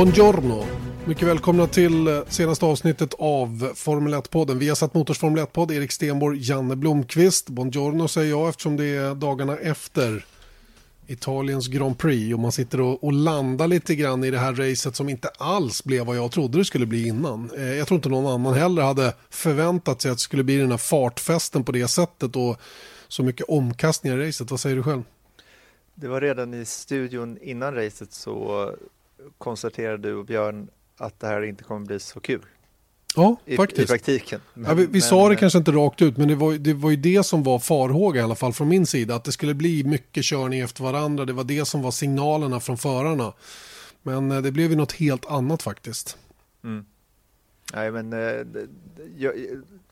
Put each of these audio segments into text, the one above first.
Buongiorno! Mycket välkomna till eh, senaste avsnittet av Formel 1-podden. Vi har satt Motors Formel 1-podd, Erik Stenborg, Janne Blomqvist. Buongiorno säger jag eftersom det är dagarna efter Italiens Grand Prix och man sitter och, och landar lite grann i det här racet som inte alls blev vad jag trodde det skulle bli innan. Eh, jag tror inte någon annan heller hade förväntat sig att det skulle bli den här fartfesten på det sättet och så mycket omkastningar i racet. Vad säger du själv? Det var redan i studion innan racet så konstaterade du och Björn att det här inte kommer bli så kul. Ja, I, faktiskt. I praktiken. Men, ja, vi vi men, sa det eh, kanske inte rakt ut, men det var, det var ju det som var farhåga i alla fall från min sida. Att det skulle bli mycket körning efter varandra. Det var det som var signalerna från förarna. Men eh, det blev ju något helt annat faktiskt. Mm. Nej, men eh,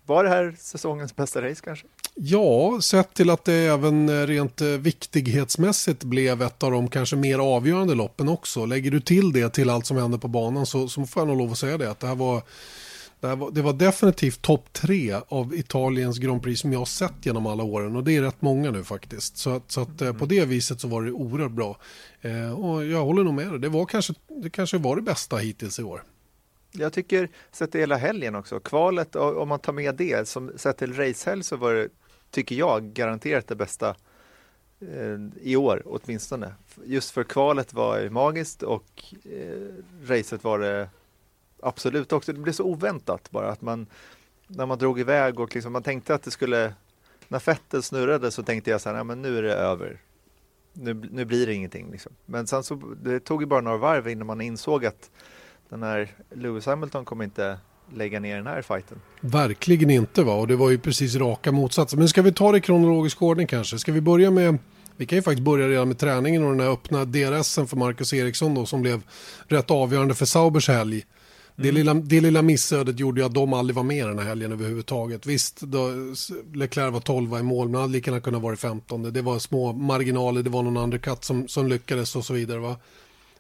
var det här säsongens bästa race kanske? Ja, sett till att det även eh, rent eh, viktighetsmässigt blev ett av de kanske mer avgörande loppen också. Lägger du till det till allt som hände på banan så, så får jag nog lov att säga det. Att det här var, det, här var, det var definitivt topp tre av Italiens Grand Prix som jag har sett genom alla åren. Och det är rätt många nu faktiskt. Så, så att, eh, på det viset så var det oerhört bra. Eh, och jag håller nog med dig. Det, var kanske, det kanske var det bästa hittills i år. Jag tycker, sett till hela helgen också, kvalet, om man tar med det, som sett till racehelg så var det, tycker jag, garanterat det bästa eh, i år åtminstone. Just för kvalet var magiskt och eh, racet var det absolut också. Det blev så oväntat bara att man, när man drog iväg och liksom, man tänkte att det skulle, när fetten snurrade så tänkte jag så här, "Nej, men nu är det över. Nu, nu blir det ingenting liksom. Men sen så, det tog ju bara några varv innan man insåg att den här Lewis Hamilton kommer inte lägga ner den här fighten. Verkligen inte va, och det var ju precis raka motsatsen. Men ska vi ta det i kronologisk ordning kanske? Ska vi börja med, vi kan ju faktiskt börja redan med träningen och den här öppna DRSen för Marcus Eriksson då som blev rätt avgörande för Saubers helg. Det, lilla, det lilla missödet gjorde ju att de aldrig var med den här helgen överhuvudtaget. Visst, då, Leclerc var 12 i mål, men hade lika gärna kunnat vara 15. Det var små marginaler, det var någon undercut som, som lyckades och så vidare. Va?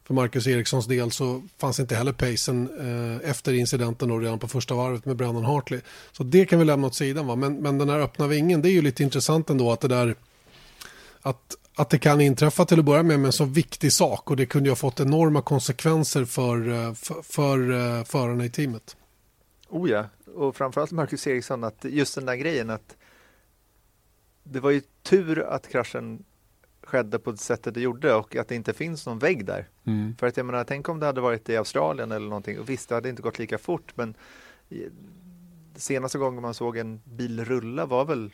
För Marcus Erikssons del så fanns inte heller pacen eh, efter incidenten då redan på första varvet med Brandon Hartley. Så det kan vi lämna åt sidan. Va? Men, men den här öppna vingen, det är ju lite intressant ändå att det där att, att det kan inträffa till att börja med med en så viktig sak och det kunde ju ha fått enorma konsekvenser för, eh, för, för eh, förarna i teamet. Oh ja, och framförallt Marcus Eriksson, att just den där grejen att det var ju tur att kraschen skedde på det sättet det gjorde och att det inte finns någon vägg där. För att jag menar, tänk om det hade varit i Australien eller någonting. Och visst, det hade inte gått lika fort, men senaste gången man såg en bil rulla var väl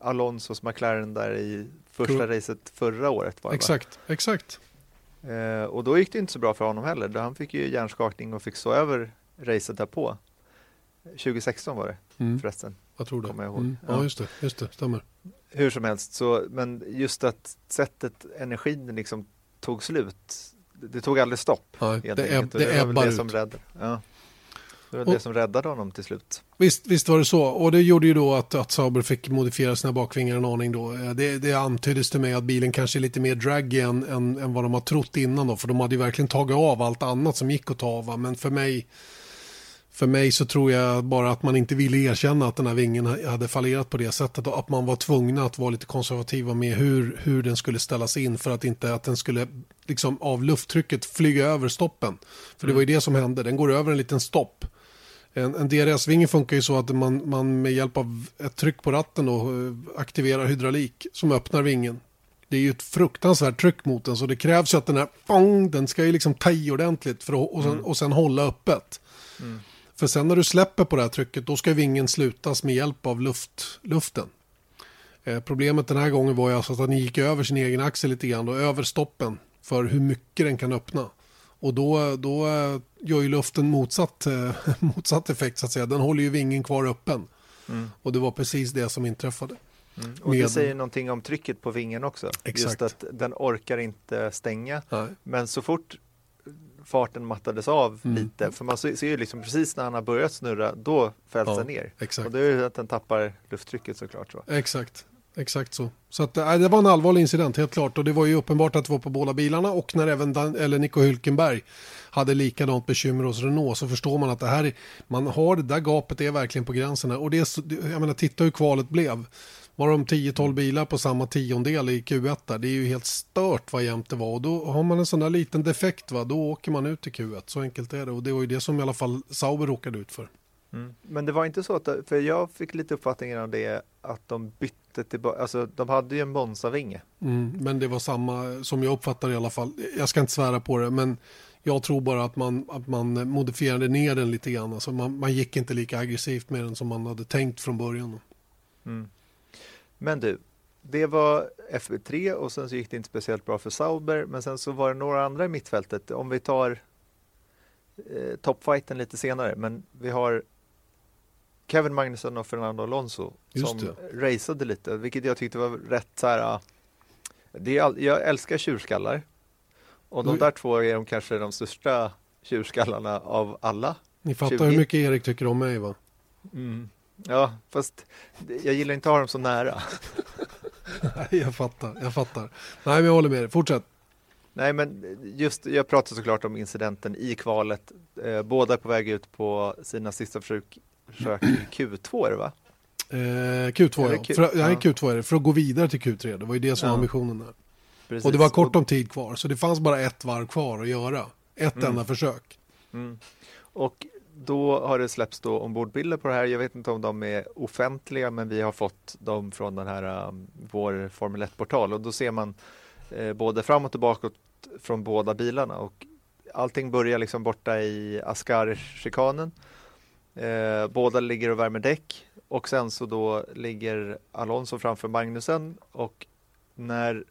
Alonsos McLaren där i första Tror- racet förra året. Var det, va? Exakt, exakt. Eh, och då gick det inte så bra för honom heller. Han fick ju hjärnskakning och fick stå över racet därpå. 2016 var det Mm, förresten. jag tror det. Kommer jag ihåg. Mm, ja, Ja. just det, just det, stämmer. Hur som helst, så, men just att sättet energin liksom tog slut. Det, tog aldrig stopp. Helt det, ebb, det det var det ut. som räddade. Ja. Det var Och- det som räddade honom till slut. Visst, visst var det så. Och det gjorde ju då att, att Sauber fick modifiera sina bakvingar en aning då. Eh, Det, det antyddes till mig att bilen kanske är lite mer draggy än, än, än vad de har trott innan då. För de hade ju verkligen tagit av allt annat som gick att ta av. Men för mig, för mig så tror jag bara att man inte ville erkänna att den här vingen ha- hade fallerat på det sättet. Och att man var tvungna att vara lite konservativa med hur, hur den skulle ställas in. För att inte att den skulle liksom av lufttrycket flyga över stoppen. För det var ju det som hände. Den går över en liten stopp. En, en DRS-vinge funkar ju så att man, man med hjälp av ett tryck på ratten då, eh, aktiverar hydraulik som öppnar vingen. Det är ju ett fruktansvärt tryck mot den så det krävs ju att den här, pong, den ska ju liksom ta i ordentligt för att, och, sen, och sen hålla öppet. För sen när du släpper på det här trycket då ska vingen slutas med hjälp av luft, luften. Eh, problemet den här gången var ju alltså att den gick över sin egen axel lite grann och över stoppen för hur mycket den kan öppna. Och då, då eh, gör ju luften motsatt, eh, motsatt effekt så att säga. Den håller ju vingen kvar öppen. Mm. Och det var precis det som inträffade. Mm. Och det säger någonting om trycket på vingen också. Exakt. Just att den orkar inte stänga. Nej. Men så fort farten mattades av Mm. lite, för man ser ju liksom precis när han har börjat snurra, då fälls Ja, den ner. Exakt. Och det är ju att den tappar lufttrycket såklart. Så. Exakt. Exakt så. Så att, äh, det var en allvarlig incident helt klart och det var ju uppenbart att det var på båda bilarna och när även Dan, eller Nico Hülkenberg hade likadant bekymmer hos Renault så förstår man att det här, är- man har det där gapet är verkligen på gränsen här. och det är, det- jag menar titta hur kvalet blev. Var de 10-12 bilar på samma tiondel i Q1 där, det är ju helt stört vad jämnt det var och då har man en sån där liten defekt va, då åker man ut i Q1, så enkelt är det och det var ju det som i alla fall Sauber råkade ut för. Mm. Men det var inte så att, för jag fick lite uppfattningen av det att de bytte tillbaka, alltså de hade ju en Monza-vinge. Mm, men det var samma som jag uppfattar i alla fall. Jag ska inte svära på det, men jag tror bara att man, att man modifierade ner den lite grann. Alltså man, man gick inte lika aggressivt med den som man hade tänkt från början. Mm. Men du, det var FB3 och sen så gick det inte speciellt bra för Sauber, men sen så var det några andra i mittfältet. Om vi tar eh, toppfighten lite senare, men vi har Kevin Magnusson och Fernando Alonso Just som det. raceade lite, vilket jag tyckte var rätt så här. ah, Det är jag älskar tjurskallar och de där två är de kanske de största tjurskallarna av alla. Ni fattar 20. hur mycket Erik tycker om mig va? Ja, fast jag gillar inte att ha dem så nära. Nej, jag fattar, jag fattar. Nej, men jag håller med dig. Fortsätt. Nej, men just jag pratar såklart om incidenten i kvalet. Eh, båda på väg ut på sina sista försök, försök i Q2 är det va? Eh, Q2 Eller ja. Q- För, nej, ja. Q2 är det. För att gå vidare till Q3. Det var ju det som Ja. var ambitionen där. Precis. Och det var kort om tid kvar. Så det fanns bara ett varv kvar att göra. Ett Mm. enda försök. Mm. Och då har det släppts då ombordbilder på det här. Jag vet inte om de är offentliga, men vi har fått dem från den här um, vår Formel 1-portal och då ser man eh, både fram och tillbaka från båda bilarna och allting börjar liksom borta i Ascar-chikanen. Eh, båda ligger och värmer däck och sen så då ligger Alonso framför Magnusen och när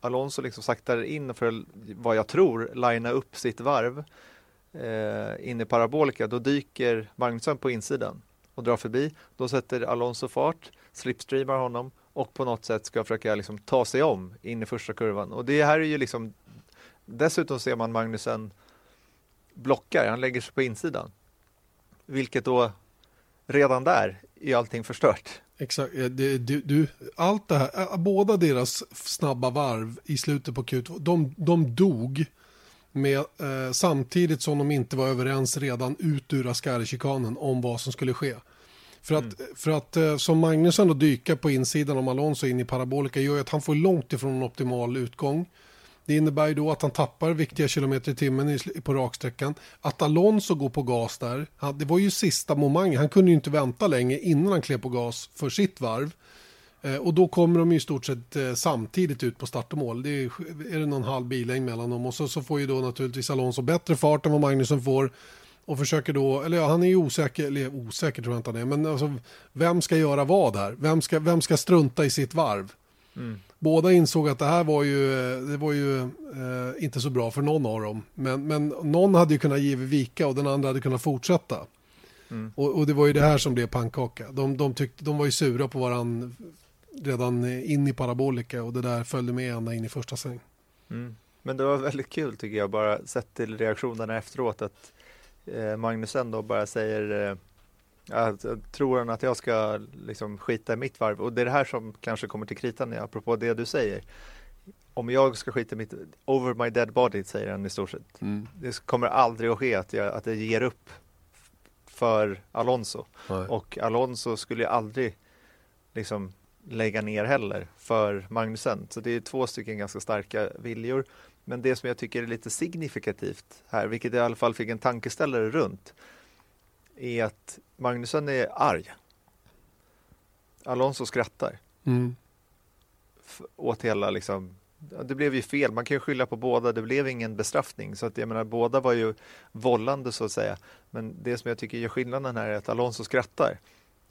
Alonso liksom saktar in för vad jag tror linea upp sitt varv eh, in i parabolika, då dyker Magnusson på insidan och drar förbi. Då sätter Alonso fart, slipstreamar honom och på något sätt ska försöka liksom ta sig om in i första kurvan. Och det här är ju liksom Dessutom ser man Magnusen blockar, han lägger sig på insidan. Vilket då redan där är allting förstört. Exakt. Det, du, du, allt det här, eh, båda deras snabba varv i slutet på Q2, de, de dog med, eh, samtidigt som de inte var överens redan ut ur Ascari-chikanen om vad som skulle ske. För att, för att eh, som Magnusson då dyka på insidan om Alonso in i parabolika gör ju att han får långt ifrån en optimal utgång. Det innebär ju då att han tappar viktiga kilometer i timmen på raksträckan. Att Alonso går på gas där, han, det var ju sista momentet. Han kunde ju inte vänta länge innan han klev på gas för sitt varv. Eh, och då kommer de ju i stort sett eh, samtidigt ut på start och mål. Det är, är det någon halv billängd mellan dem och så, så får ju då naturligtvis Alonso bättre fart än vad Magnusson får. Och försöker då, eller ja, han är ju osäker, eller osäker tror jag inte han är, men alltså, vem ska göra vad här? Vem ska, vem ska strunta i sitt varv? Båda insåg att det här var ju, eh, det var ju eh, inte så bra för någon av dem. Men, men någon hade ju kunnat ge vika och den andra hade kunnat fortsätta. Mm. Och, och det var ju det här som blev pannkaka. De, de, tyckte, de var ju sura på varann redan in i parabolika och det där följde med ända in i första sväng. Mm. Men det var väldigt kul tycker jag, bara sett till reaktionerna efteråt att eh, Magnusen då bara säger eh, att, tror han att jag ska liksom skita i mitt varv? Och det är det här som kanske kommer till kritan, apropå det du säger. Om jag ska skita i mitt, over my dead body säger han i stort sett. Det kommer aldrig att ske att jag, att jag ger upp för Alonso. Och Alonso skulle aldrig liksom lägga ner heller för Magnusen. Så det är två stycken ganska starka viljor. Men det som jag tycker är lite signifikativt här, vilket jag i alla fall fick en tankeställare runt, är att Magnusen är arg. Alonso skrattar Mm. f- åt hela liksom det blev ju fel, man kan ju skylla på båda, det blev ingen bestraffning så att jag menar båda var ju vållande så att säga. Men det som jag tycker gör skillnaden här är att Alonso skrattar.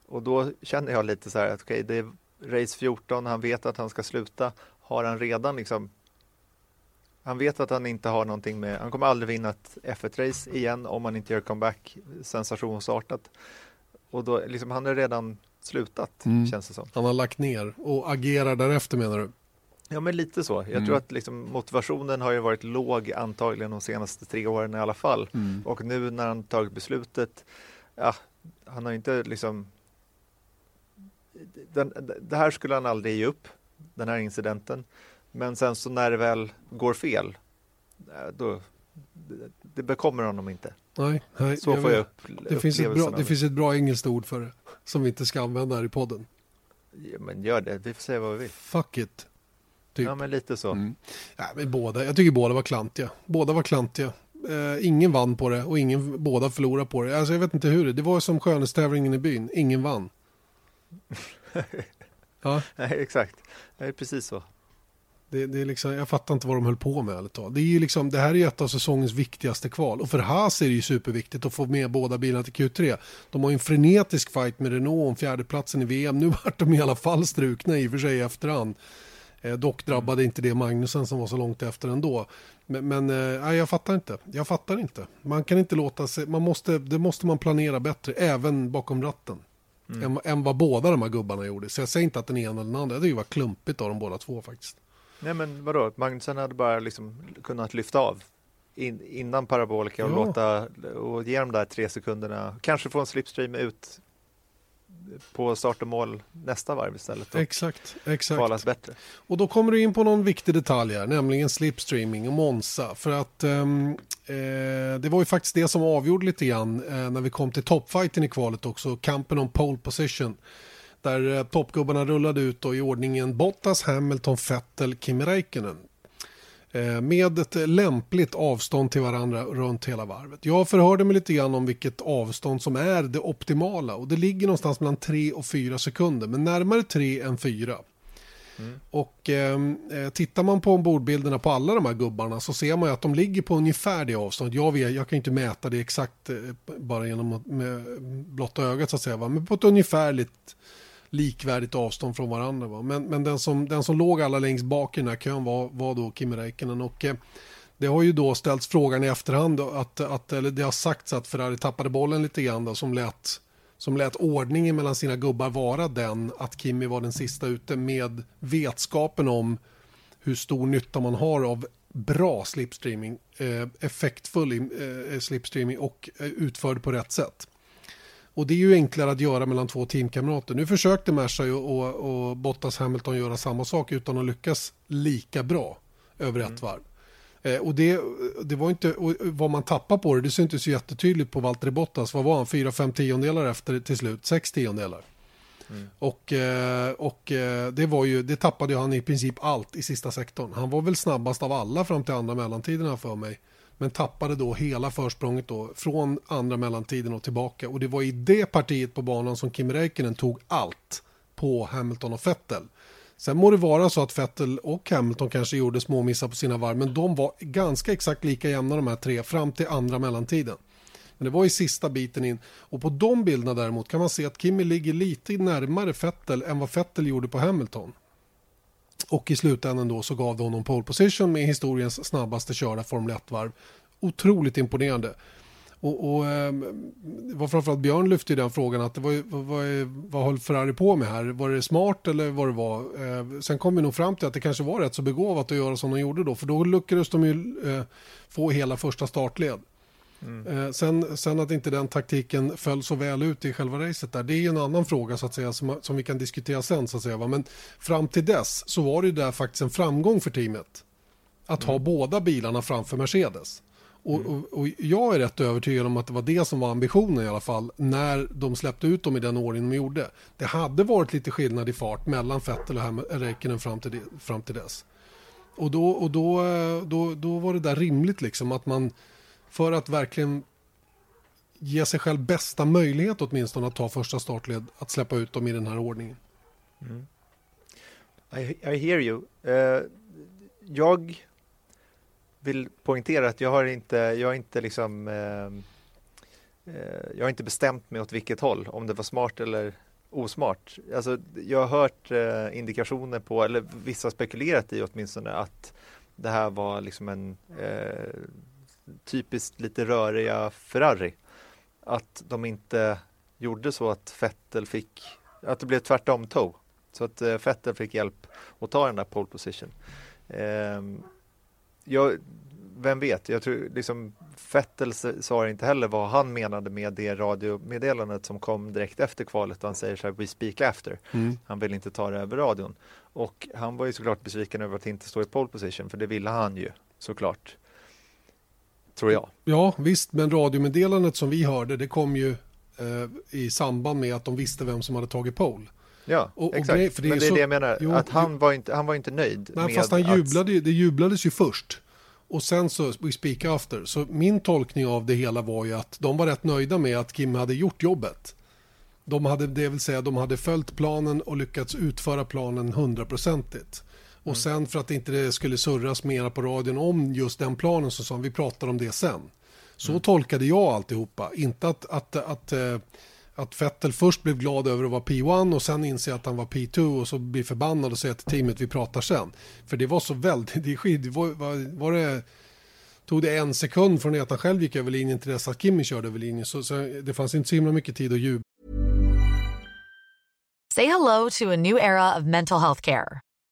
Och då känner jag lite så här att okej, det är race 14, han vet att han ska sluta. Har han redan liksom han vet att han inte har någonting med, han kommer aldrig vinna ett F1-race igen om han inte gör comeback sensationsartat. Och då, liksom, han har redan slutat, Mm. känns det som. Han har lagt ner och agerar därefter menar du? Ja, men lite så. Jag Mm. tror att liksom, motivationen har ju varit låg antagligen de senaste tre åren i alla fall. Mm. Och nu när han tagit beslutet, ja, han har inte liksom... Den, det här skulle han aldrig ge upp, den här incidenten. Men sen så när det väl går fel, eh, då, det, det bekommer honom inte. Nej, nej Så får vet. jag upp, det, finns ett bra, det finns ett bra engelskt ord för det. Som vi inte ska använda här i podden. Ja, men gör det, vi får säga vad vi vill. Fuck it. Typ. Ja, men lite så. Mm. Ja, men båda, jag tycker båda var klantiga. Båda var klantiga. Eh, ingen vann på det och ingen, båda förlorade på det. Alltså, jag vet inte hur det Det var som skönhetstävlingen i byn. Ingen vann. ja, Nej, exakt. Det är precis så. det, det är liksom, jag fattar inte vad de höll på med. ärligt. Det, är ju liksom, det här är ju ett av säsongens viktigaste kval. Och för Haas är det ju superviktigt att få med båda bilarna till Q3. De har ju en frenetisk fight med Renault om fjärdeplatsen i VM. Nu vart de i alla fall strukna i och för sig i efterhand. Eh, dock drabbade inte det Magnusen som var så långt efter ändå. Men, men eh, jag fattar inte. Jag fattar inte. Man kan inte låta sig, man måste, det måste man planera bättre, även bakom ratten. Än, än vad båda de här gubbarna gjorde. Så jag säger inte att den ena eller den andra, det är ju var klumpigt av de båda två faktiskt. Nej, men vadå? Magnusen hade bara liksom kunnat lyfta av in, innan parabolika och Ja. låta och ge de där tre sekunderna. Kanske få en slipstream ut på start och mål nästa varv istället Exakt, exakt. kvalas bättre. Och då kommer du in på någon viktig detalj här, nämligen slipstreaming och Monza. För att ehm, eh, det var ju faktiskt det som avgjorde lite grann eh, när vi kom till toppfighten i kvalet också, kampen om pole position. Där eh, toppgubbarna rullade ut då i ordningen Bottas, Hamilton, Vettel, Kimi Räikkönen. Eh, med ett lämpligt avstånd till varandra runt hela varvet. Jag förhörde mig lite grann om vilket avstånd som är det optimala och det ligger någonstans mellan 3 och 4 sekunder, men närmare 3 än 4. Och ehm, eh, tittar man på ombordbilderna på alla de här gubbarna så ser man ju att de ligger på ungefär det avståndet. Jag, vet, jag kan inte mäta det exakt eh, bara genom att, med blotta ögat så att säga, va? men på ett ungefärligt likvärdigt avstånd från varandra. Va? Men, men den, som, den som låg allra längst bak i den här kön var, var då Kimi Räikkönen. Och, eh, det har ju då ställts frågan i efterhand då, att, att eller det har sagts att Ferrari tappade bollen lite grann då, som lät som lät ordningen mellan sina gubbar vara den att Kimi var den sista ute med vetskapen om hur stor nytta man har av bra slipstreaming, eh, effektfull eh, slipstreaming och eh, utförd på rätt sätt. Och det är ju enklare att göra mellan två teamkamrater. Nu försökte Merca och, och, och Bottas Hamilton göra samma sak utan att lyckas lika bra över ett varv. Eh, och det, det var inte, vad man tappar på det, det syntes ju jättetydligt på Valtteri Bottas. Vad var han? 4-5 tiondelar efter till slut, 6 tiondelar. Och, eh, och eh, det, var ju, det tappade han i princip allt i sista sektorn. Han var väl snabbast av alla fram till andra mellantiderna för mig. Men tappade då hela försprånget då från andra mellantiden och tillbaka. Och det var i det partiet på banan som Kim Räikkönen tog allt på Hamilton och Vettel. Sen må det vara så att Vettel och Hamilton kanske gjorde små missar på sina varv, men de var ganska exakt lika jämna de här tre fram till andra mellantiden. Men det var i sista biten in. Och på de bilderna däremot kan man se att Kimi ligger lite närmare Vettel än vad Vettel gjorde på Hamilton. Och i slutändan då så gav det honom pole position med historiens snabbaste körda Formel 1-varv. Otroligt imponerande. Och, och ehm, det var framförallt Björn lyfte ju den frågan att det var, vad, vad, vad höll Ferrari på med här? Var det smart eller vad det var? Ehm, sen kom vi nog fram till att det kanske var rätt så begåvat att göra som de gjorde då. För då lyckades de ju eh, få hela första startled. Eh, sen, sen att inte den taktiken föll så väl ut i själva racet där, det är ju en annan fråga så att säga som, som vi kan diskutera sen så att säga. Va? Men fram till dess så var det ju där faktiskt en framgång för teamet. Att ha båda bilarna framför Mercedes. Och, och, och jag är rätt övertygad om att det var det som var ambitionen i alla fall när de släppte ut dem i den ordning de gjorde. Det hade varit lite skillnad i fart mellan Vettel och Räikkönen fram till, fram till dess. Och, då, och då, eh, då, då var det där rimligt liksom att man för att verkligen ge sig själv bästa möjlighet åtminstone att ta första startled, att släppa ut dem i den här ordningen. Mm. I, I hear you. Uh, jag vill poängtera att jag har inte, jag har inte liksom uh, jag har inte bestämt mig åt vilket håll, om det var smart eller osmart. Alltså, jag har hört eh, indikationer på, eller vissa spekulerat i åtminstone, att det här var liksom en eh, typiskt lite röriga Ferrari. Att de inte gjorde så att Vettel fick att det blev tvärtom toe. Så att eh, Vettel fick hjälp att ta den där pole position. Eh, jag, vem vet, jag tror liksom Vettel sa inte heller vad han menade med det radiomeddelandet som kom direkt efter kvalet. Han säger så här, we speak after. Mm. Han vill inte ta det över radion. Och han var ju såklart besviken över att inte stå i pole position, för det ville han ju såklart. Tror jag. Ja, visst, men radiomeddelandet som vi hörde, det kom ju eh, i samband med att de visste vem som hade tagit pole. Ja, och, exakt. Och grej, det men det är så, det jag menar, jo, att han var, inte, han var inte nöjd. Nej, fast han jublade, att... det jublades ju först. Och sen så, we speak after. Så min tolkning av det hela var ju att de var rätt nöjda med att Kim hade gjort jobbet. De hade, det vill säga, de hade följt planen och lyckats utföra planen hundraprocentigt. Och sen för att inte det skulle surras mera på radion om just den planen så sa vi pratar om det sen. Så mm. tolkade jag alltihopa. Inte att, att, att, att eh, att Vettel först blev glad över att vara P1 och sen inser att han var P2 och så blir förbannad och säger till teamet vi pratar sen. För det var så väldigt, det, skid, var, var, var det, tog det en sekund från det att han själv gick över linjen till dess att Kimmy körde över linjen. Så, så det fanns inte så himla mycket tid att jubla. Say hello to a new era of mental health care.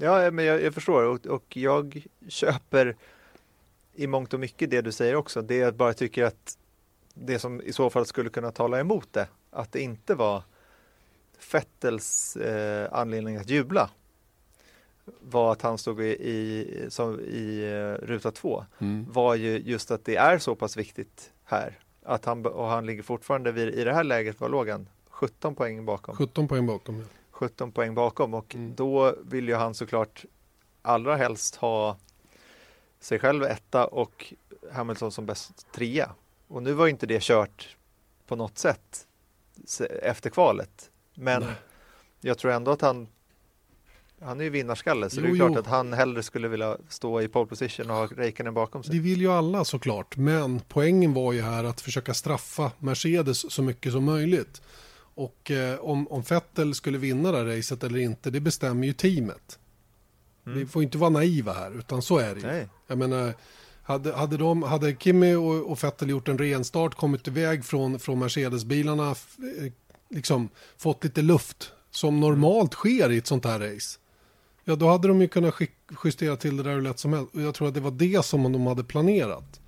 Ja, men jag, jag förstår och, och jag köper i mångt och mycket det du säger också. Det jag bara tycker att det som i så fall skulle kunna tala emot det, att det inte var Fettels eh, anledning att jubla var att han stod i, i, som i eh, ruta två mm. var ju just att det är så pass viktigt här. Att han, och han ligger fortfarande vid, i det här läget, vad låg han? 17 poäng bakom. 17 poäng bakom. Ja. 17 poäng bakom och mm. då vill ju han såklart allra helst ha sig själv etta och Hamilton som bäst trea. Och nu var inte det kört på något sätt efter kvalet. Men Nej. jag tror ändå att han han är ju vinnarskalle så jo, det är klart jo. att han hellre skulle vilja stå i pole position och ha Räikkönen bakom sig. Det vill ju alla såklart, men poängen var ju här att försöka straffa Mercedes så mycket som möjligt. Och eh, om, om Vettel skulle vinna det här racet eller inte, det bestämmer ju teamet. Mm. Vi får inte vara naiva här, utan så är det ju. Nej. Jag menar, hade, hade, de, hade Kimi och, och Vettel gjort en renstart, kommit iväg från, från Mercedes-bilarna, eh, liksom fått lite luft som normalt sker i ett sånt här race. Ja, då hade de ju kunnat justera till det där hur lätt som helst. Och jag tror att det var det som de hade planerat.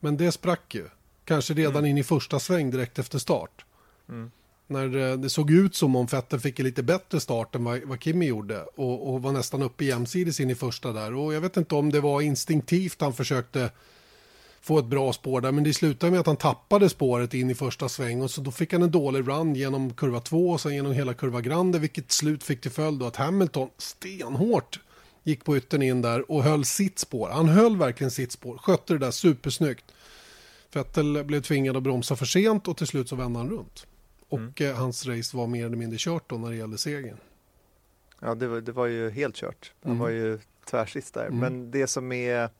Men det sprack ju. Kanske redan mm. in i första sväng direkt efter start. Mm när det såg ut som om Vettel fick en lite bättre start än vad, vad Kimi gjorde och, och, var nästan uppe jämsides in i första där. Och jag vet inte om det var instinktivt han försökte få ett bra spår där, men det slutade med att han tappade spåret in i första sväng och så då fick han en dålig run genom kurva 2 och sen genom hela kurva Grande, vilket slut fick till följd att Hamilton stenhårt gick på yttern in där och höll sitt spår. Han höll verkligen sitt spår, skötte det där supersnyggt. Vettel blev tvingad att bromsa för sent och till slut så vände han runt. Och mm. Eh, hans race var mer eller mindre kört då när det gällde segern. Ja, det var, det var ju helt kört. Han mm. var ju tvärsist där. Mm. Men det som är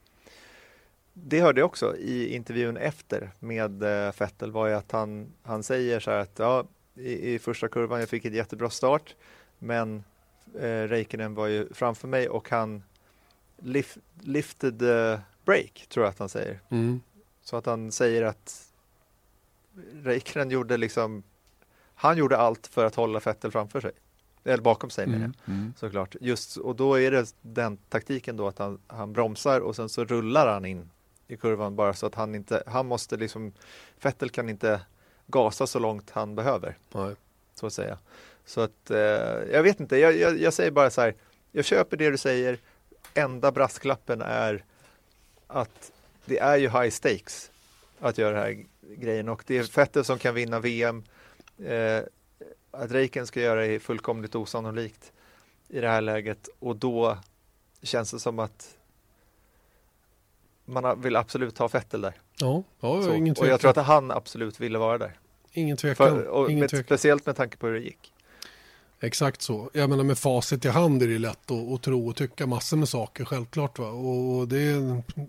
det hörde jag också i intervjun efter med eh, Fettel var ju att han, han säger så här att ja, i, i första kurvan jag fick ett jättebra start men eh, Räikkönen var ju framför mig och han lift, lifted the break tror jag att han säger. Mm. Så att han säger att Räikkönen gjorde liksom han gjorde allt för att hålla Vettel framför sig. Eller bakom sig mm, mm. såklart. Just, och då är det den taktiken då att han, han bromsar och sen så rullar han in i kurvan bara så att han inte, han måste liksom, Vettel kan inte gasa så långt han behöver. Nej. Så att säga. Så att, eh, jag vet inte, jag, jag, jag, säger bara så här, jag köper det du säger. Enda brasklappen är att det är ju high stakes att göra den här grejen och det är Vettel som kan vinna VM. Eh, att Reiken ska göra är fullkomligt osannolikt i det här läget och då känns det som att man vill absolut ha Vettel där. Ja, ja Så, ingen och tvekan. jag tror att han absolut ville vara där. Ingen tvekan. För, och ingen med, tvekan. speciellt med tanke på hur det gick. Exakt så. Jag menar med facit i hand är det lätt att, att tro och tycka massor med saker, självklart. Va? Och det,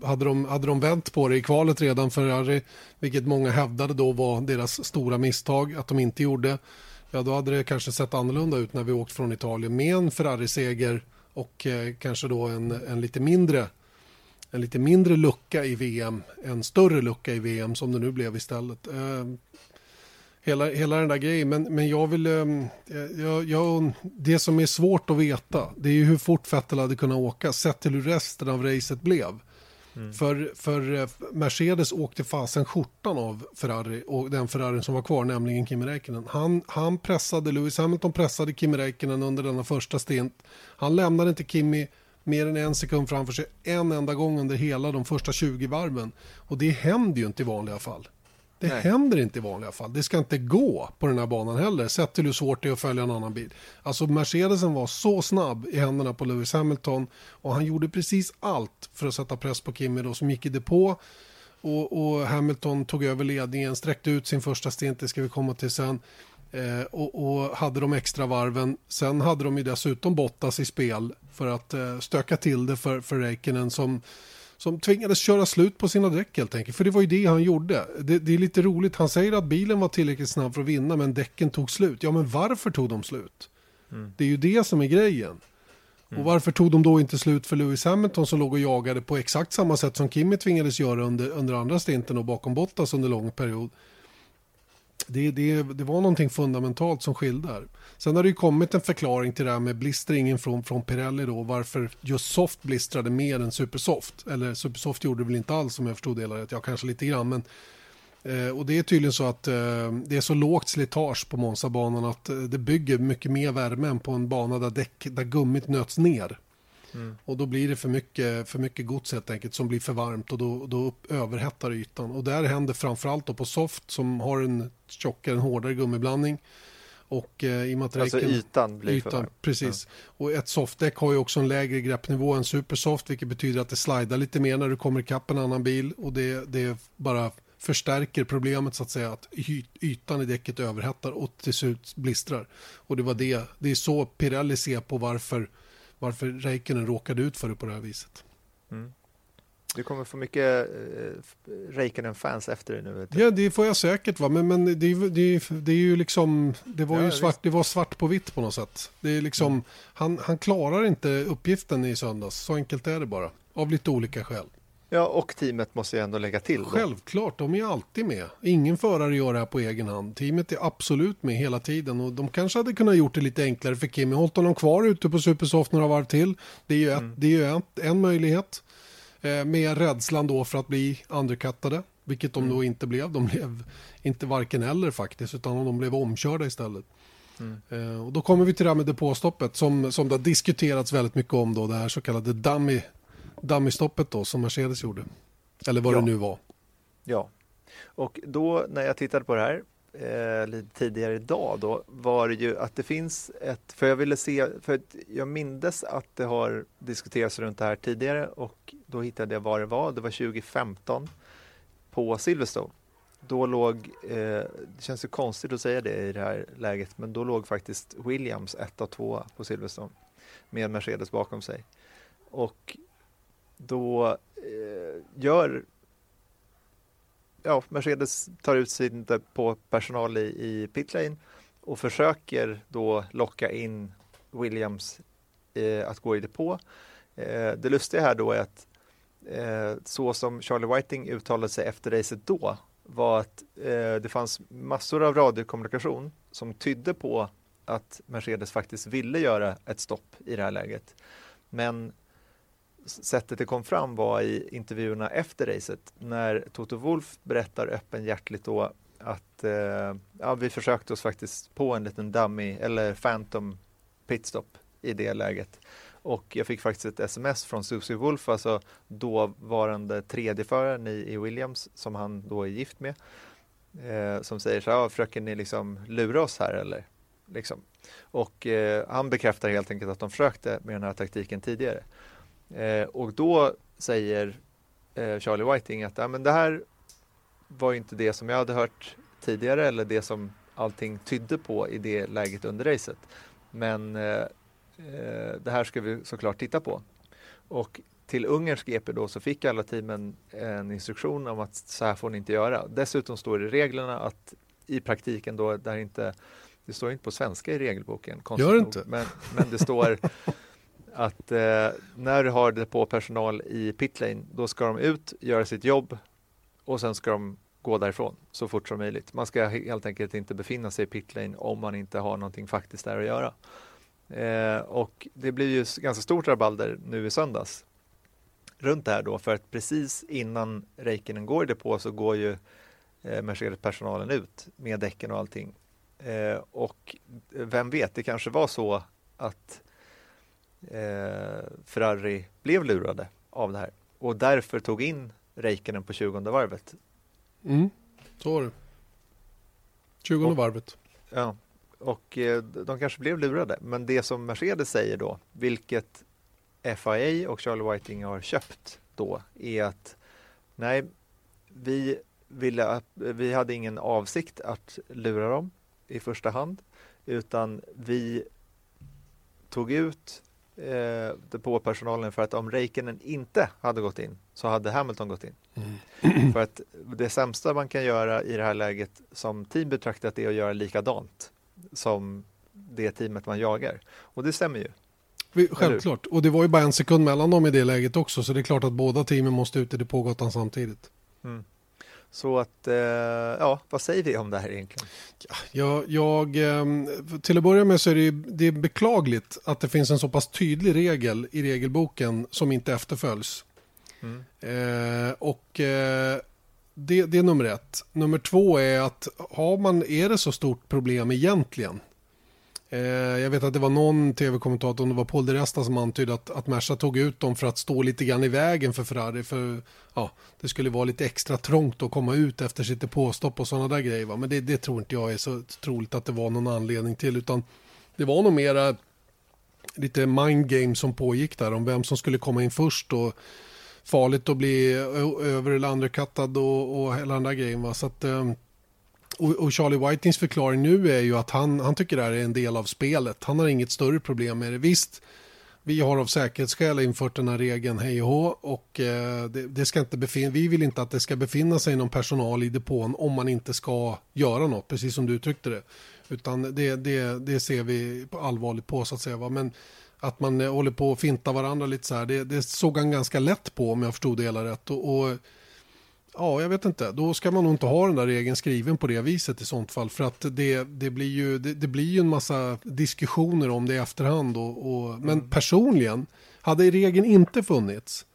hade, de, hade de vänt på det i kvalet redan, Ferrari, vilket många hävdade då var deras stora misstag, att de inte gjorde, ja då hade det kanske sett annorlunda ut när vi åkt från Italien med en Ferrari-seger och eh, kanske då en, en lite mindre en lite mindre lucka i VM, en större lucka i VM som det nu blev istället. Eh, hela, hela den där grejen. Men, men jag vill... ehm, Jag, jag, det som är svårt att veta det är ju hur fort Vettel hade kunnat åka sett till hur resten av racet blev. För, för eh, Mercedes åkte fasen skjortan av Ferrari och den Ferrari som var kvar, nämligen Kimi Räikkönen. Han, han pressade, Lewis Hamilton pressade Kimi Räikkönen under denna första stint. Han lämnade inte Kimi mer än en sekund framför sig en enda gång under hela de första 20 varven. Och det händer ju inte i vanliga fall. Det Nej. händer inte i vanliga fall. Det ska inte gå på den här banan heller, sett till hur svårt det är att följa en annan bil. Alltså Mercedesen var så snabb i händerna på Lewis Hamilton och han gjorde precis allt för att sätta press på Kimi då, som gick i depå. Och, och Hamilton tog över ledningen, sträckte ut sin första stint, det ska vi komma till sen. Eh, och, och hade de extra varven. Sen hade de ju dessutom Bottas i spel för att eh, stöka till det för, för Räikkönen som som tvingades köra slut på sina däck helt enkelt. För det var ju det han gjorde. Det, det är lite roligt, han säger att bilen var tillräckligt snabb för att vinna men däcken tog slut. Ja men varför tog de slut? Det är ju det som är grejen. Och varför tog de då inte slut för Lewis Hamilton som låg och jagade på exakt samma sätt som Kimi tvingades göra under, under andra stinten och bakom Bottas under lång period. Det, det, det var någonting fundamentalt som skilde här. Sen har det ju kommit en förklaring till det här med blistringen från, från Pirelli då, varför just soft blistrade mer än supersoft. Eller supersoft gjorde det väl inte alls om jag förstod det hela rätt, ja kanske lite grann. Men, eh, och det är tydligen så att eh, det är så lågt slitage på Monza-banan att eh, det bygger mycket mer värme än på en bana där, däck, där gummit nöts ner. Och då blir det för mycket, för mycket gods helt enkelt som blir för varmt och då, då upp, överhettar ytan. Och där händer framförallt då på soft som har en tjockare, en hårdare gummiblandning. Och eh, i och med att Alltså räcken- ytan blir för ytan, varm. precis. Och ett softdäck har ju också en lägre greppnivå än supersoft vilket betyder att det slidar lite mer när du kommer ikapp en annan bil och det, det bara förstärker problemet så att säga att ytan i däcket överhettar och till slut blistrar. Och det var det, det är så Pirelli ser på varför, varför Räikkönen råkade ut för det på det här viset. Du kommer få mycket eh, Räikkönen-fans efter dig nu. Ja, det får jag säkert va, men, men det, det, det är ju liksom, det var Ja, ju visst. svart, det var svart på vitt på något sätt. Det är liksom, han, han klarar inte uppgiften i söndags, så enkelt är det bara. Av lite olika skäl. Ja, och teamet måste jag ändå lägga till. Då. Självklart, de är alltid med. Ingen förare gör det här på egen hand. Teamet är absolut med hela tiden och de kanske hade kunnat gjort det lite enklare för Kimi. Hållit honom kvar ute på Supersoft några varv till. Det är ju, ett, det är ju ett, en möjlighet. Eh, med rädslan då för att bli undercuttade. Vilket de då inte blev. De blev inte varken eller faktiskt utan de blev omkörda istället. Eh, och då kommer vi till det här med depåstoppet som, som det har diskuterats väldigt mycket om då. Det här så kallade dummy, dummy-stoppet då som Mercedes gjorde. Eller vad Ja. det nu var. Ja, och då när jag tittade på det här eh, lite tidigare idag då var det ju att det finns ett, för jag ville se, för jag mindes att det har diskuterats runt det här tidigare och då hittade jag vad det var, det var 2015 på Silverstone. Då låg, eh, det känns ju konstigt att säga det i det här läget, men då låg faktiskt Williams 1 och 2 på Silverstone med Mercedes bakom sig. Och då eh, gör ja, Mercedes tar ut sin på personal i, i pitlane och försöker då locka in Williams eh, att gå i depå. Eh, det lustiga här då är att eh, så som Charlie Whiting uttalade sig efter racet då var att eh, det fanns massor av radiokommunikation som tydde på att Mercedes faktiskt ville göra ett stopp i det här läget. Men sättet det kom fram var i intervjuerna efter racet när Toto Wolf berättar öppenhjärtligt då att eh, ja, vi försökte oss faktiskt på en liten dummy eller phantom pitstop i det läget. Och jag fick faktiskt ett sms från Susie Wolf, alltså dåvarande tredjeföraren i, i Williams som han då är gift med. Eh, som säger så här, försöker ni liksom lura oss här eller? Liksom. Och eh, han bekräftar helt enkelt att de försökte med den här taktiken tidigare. Eh, och då säger eh, Charlie Whiting att ja, men det här var inte det som jag hade hört tidigare eller det som allting tydde på i det läget under racet. Men eh, eh det här ska vi såklart titta på. Och till ungersk GP då så fick alla teamen en instruktion om att så här får ni inte göra. Dessutom står det i reglerna att i praktiken då, där inte, det står inte på svenska i regelboken. Gör det inte? Men, men det står att eh, när du har depåpersonal i pitlane, då ska de ut, göra sitt jobb och sen ska de gå därifrån så fort som möjligt. Man ska helt enkelt inte befinna sig i pitlane om man inte har någonting faktiskt där att göra. Eh, och det blir ju ganska stort rabalder nu i söndags runt det här då för att precis innan Räikkönen går i depå så går ju eh, Mercedes-personalen ut med däcken och allting. Eh, och vem vet, det kanske var så att eh, Ferrari blev lurade av det här och därför tog in Räikkönen på 20 varvet. Mm, så var det. 20 och, varvet. Ja, och eh, de kanske blev lurade. Men det som Mercedes säger då, vilket FIA och Charlie Whiting har köpt då, är att nej, vi, ville, vi hade ingen avsikt att lura dem i första hand, utan vi tog ut eh, depåpersonalen för att om Räikkönen inte hade gått in så hade Hamilton gått in. Mm. För att det sämsta man kan göra i det här läget som team betraktat är att göra likadant som det teamet man jagar. Och det stämmer ju. Självklart, och det var ju bara en sekund mellan dem i det läget också så det är klart att båda teamen måste ut i depågatan samtidigt. Mm. Så att, eh, ja, vad säger vi om det här egentligen? Ja, jag, ehm, till att börja med så är det, det är beklagligt att det finns en så pass tydlig regel i regelboken som inte efterföljs. Mm. Eh, och eh, det, det, är nummer ett. Nummer två är att har man, är det så stort problem egentligen? Eh, jag vet att det var någon tv-kommentator, om det var Paul de Resta som antydde att, att Merca tog ut dem för att stå lite grann i vägen för Ferrari. För ja, det skulle vara lite extra trångt att komma ut efter sitt depåstopp och sådana där grejer. Va? Men det, det, tror inte jag är så troligt att det var någon anledning till. Utan det var nog mera lite mind game som pågick där om vem som skulle komma in först. Och farligt att bli över eller undercuttad och, och hela den där grejen. Va? Så att, ehm, och, och, Charlie Whitings förklaring nu är ju att han, han tycker det här är en del av spelet. Han har inget större problem med det. Visst, vi har av säkerhetsskäl infört den här regeln hej och hå och eh, det, det, ska inte befinna, vi vill inte att det ska befinna sig någon personal i depån om man inte ska göra något, precis som du uttryckte det. Utan det, det, det ser vi allvarligt på så att säga. Va? Men att man eh, håller på att finta varandra lite så här, det, det såg han ganska lätt på om jag förstod det hela rätt. och, och Ja, jag vet inte. Då ska man nog inte ha den där regeln skriven på det viset i sånt fall. För att det, det, blir, ju, det, det blir ju en massa diskussioner om det i efterhand. Och, och men mm. personligen, hade regeln inte funnits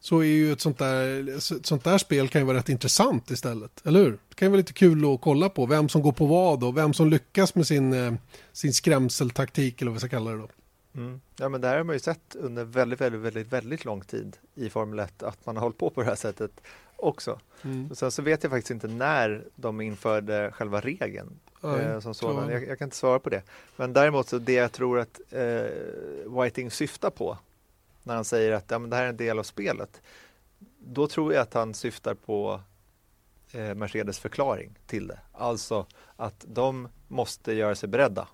så är ju ett sånt, där, ett sånt där spel kan ju vara rätt intressant istället. Eller hur? Det kan ju vara lite kul att kolla på. Vem som går på vad och vem som lyckas med sin, eh, sin skrämseltaktik eller vad vi ska kalla det då. Mm. Ja, men det här har man ju sett under väldigt, väldigt, väldigt, väldigt lång tid i Formel 1 att man har hållit på på det här sättet också. Mm. sen så vet jag faktiskt inte när de införde själva regeln eh, som sådan. Jag, jag, kan inte svara på det. Men däremot så det jag tror att eh, Whiting syftar på när han säger att ja, men det här är en del av spelet. Då tror jag att han syftar på eh, Mercedes förklaring till det. Alltså att de måste göra sig beredda.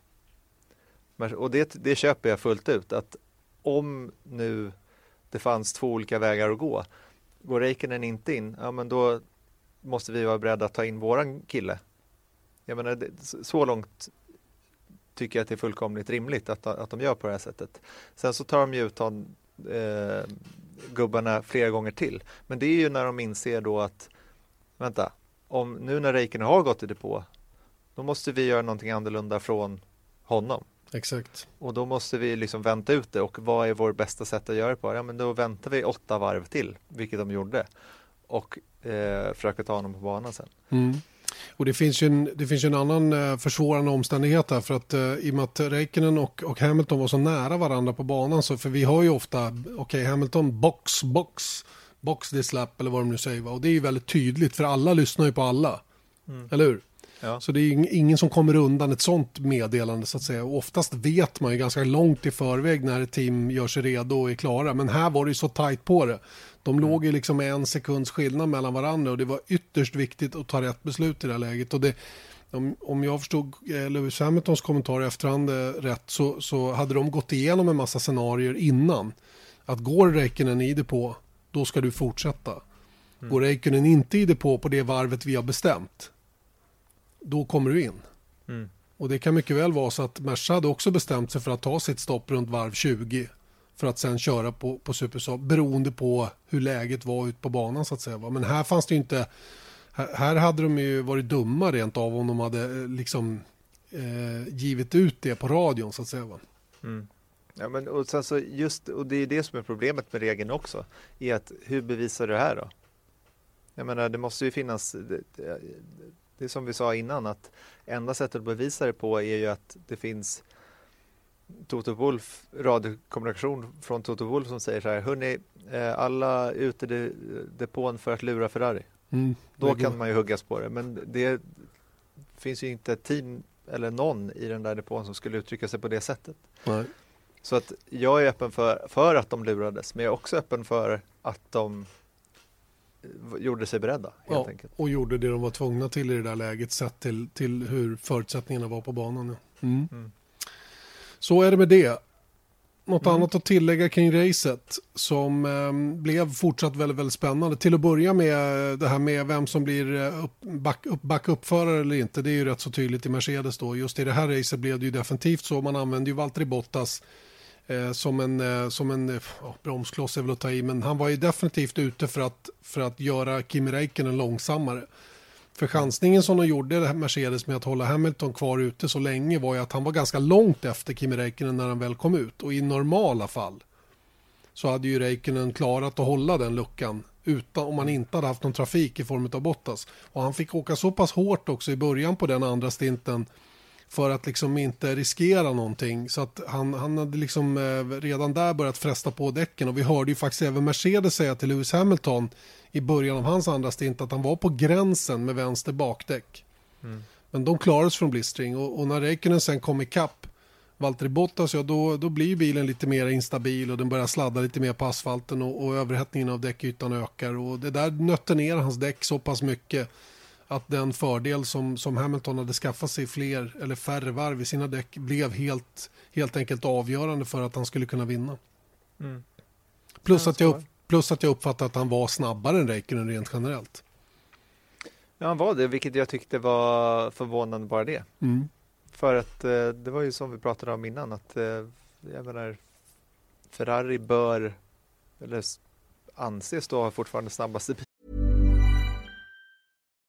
Och det, det köper jag fullt ut. Att om nu det fanns två olika vägar att gå Går Räikkönen inte in, ja men då måste vi vara beredda att ta in våran kille. Jag menar, så långt tycker jag att det är fullkomligt rimligt att, att de gör på det här sättet. Sen så tar de ju ut hon, eh, gubbarna flera gånger till. Men det är ju när de inser då att vänta, om nu när Räikkönen har gått i depå, då måste vi göra någonting annorlunda från honom. Exakt. Och då måste vi liksom vänta ut det och vad är vår bästa sätt att göra det på? Ja, men då väntar vi åtta varv till, vilket de gjorde och eh, försöker ta honom på banan sen. Mm. Och det finns ju en, det finns en annan eh, försvårande omständighet här för att eh, i och med att Räikkönen och, och Hamilton var så nära varandra på banan så för vi har ju ofta, okej okay, Hamilton box, box, box this lap eller vad de nu säger va? och det är ju väldigt tydligt för alla lyssnar ju på alla, mm. eller hur? Ja. Så det är ingen som kommer undan ett sånt meddelande så att säga. Och oftast vet man ju ganska långt i förväg när ett team gör sig redo och är klara. Men här var det ju så tajt på det. De mm. låg ju liksom med en sekunds skillnad mellan varandra och det var ytterst viktigt att ta rätt beslut i det här läget. Och det, om, om jag förstod eh, Lewis Hamiltons kommentar i efterhand eh, rätt så, så hade de gått igenom en massa scenarier innan. Att går Räikkönen i det på, då ska du fortsätta. Mm. Går Räikkönen inte i det på, på det varvet vi har bestämt, då kommer du in. Mm. Och det kan mycket väl vara så att Merca hade också bestämt sig för att ta sitt stopp runt varv 20 för att sen köra på, på Supersoft beroende på hur läget var ute på banan så att säga. Men här fanns det ju inte, här, hade de ju varit dumma rent av om de hade eh, liksom eh, givit ut det på radion så att säga. Va? Mm. Ja, men, och, sen så just, och det är det som är problemet med regeln också, är att hur bevisar du det här då? Jag menar, det måste ju finnas, det, är som vi sa innan, att enda sättet att bevisa det på är ju att det finns Toto Wolf, radiokommunikation från Toto Wolf som säger så här, hörni, eh, alla ute i depån för att lura Ferrari. Mm, Då kan man ju huggas på det, men det finns ju inte ett team eller någon i den där depån som skulle uttrycka sig på det sättet. Nej. Så att jag är öppen för, för att de lurades, men jag är också öppen för att de gjorde sig beredda. Helt ja, enkelt. och gjorde det de var tvungna till i det där läget sett till, till hur förutsättningarna var på banan. Ja. Mm. Mm. Så är det med det. Något mm. annat att tillägga kring racet som eh, blev fortsatt väldigt, väldigt spännande. Till att börja med det här med vem som blir eh, upp, back, upp, backuppförare eller inte. Det är ju rätt så tydligt i Mercedes då. Just i det här racet blev det ju definitivt så. Man använde ju Valtteri Bottas eh, som en, eh, som en eh, bromskloss är väl att ta i. Men han var ju definitivt ute för att, för att göra Kimi Räikkönen långsammare. För chansningen som de gjorde Mercedes med att hålla Hamilton kvar ute så länge var ju att han var ganska långt efter Kimi Räikkönen när han väl kom ut. Och i normala fall så hade ju Räikkönen klarat att hålla den luckan utan om man inte hade haft någon trafik i form av Bottas. Och han fick åka så pass hårt också i början på den andra stinten för att liksom inte riskera någonting. Så att han, han hade liksom eh, redan där börjat fresta på däcken och vi hörde ju faktiskt även Mercedes säga till Lewis Hamilton i början av hans andra stint att han var på gränsen med vänster bakdäck. Mm. Men de klarades från blistring och, och när Räikkönen sen kom ikapp Valtteri Bottas, ja då, då blir bilen lite mer instabil och den börjar sladda lite mer på asfalten och, och överhettningen av däckytan ökar och det där nötte ner hans däck så pass mycket att den fördel som, som Hamilton hade skaffat sig fler eller färre varv i sina däck blev helt, helt enkelt avgörande för att han skulle kunna vinna. Mm. Plus, att jag, plus att jag uppfattade att han var snabbare än Räikkönen rent generellt. Ja, han var det, vilket jag tyckte var förvånande bara det. Mm. För att eh, det var ju som vi pratade om innan att eh, jag menar Ferrari bör, eller anses då fortfarande snabbaste.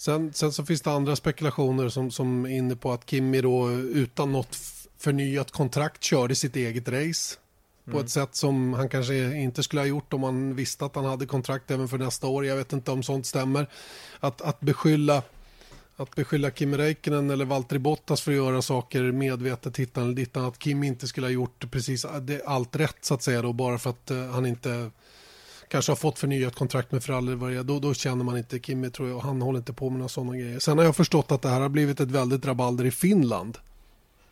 Sen, sen så finns det andra spekulationer som, som är inne på att Kimmy då utan något förnyat kontrakt körde sitt eget race på mm. ett sätt som han kanske inte skulle ha gjort om han visste att han hade kontrakt även för nästa år. Jag vet inte om sånt stämmer. Att, att beskylla att beskylla Kim Räikkönen eller Valtteri Bottas för att göra saker medvetet hittan eller dittan att Kim inte skulle ha gjort precis allt rätt så att säga då bara för att uh, han inte kanske har fått förnyat kontrakt med Ferrari, vad det då, då känner man inte Kimi tror jag. Han håller inte på med några sådana grejer. Sen har jag förstått att det här har blivit ett väldigt rabalder i Finland.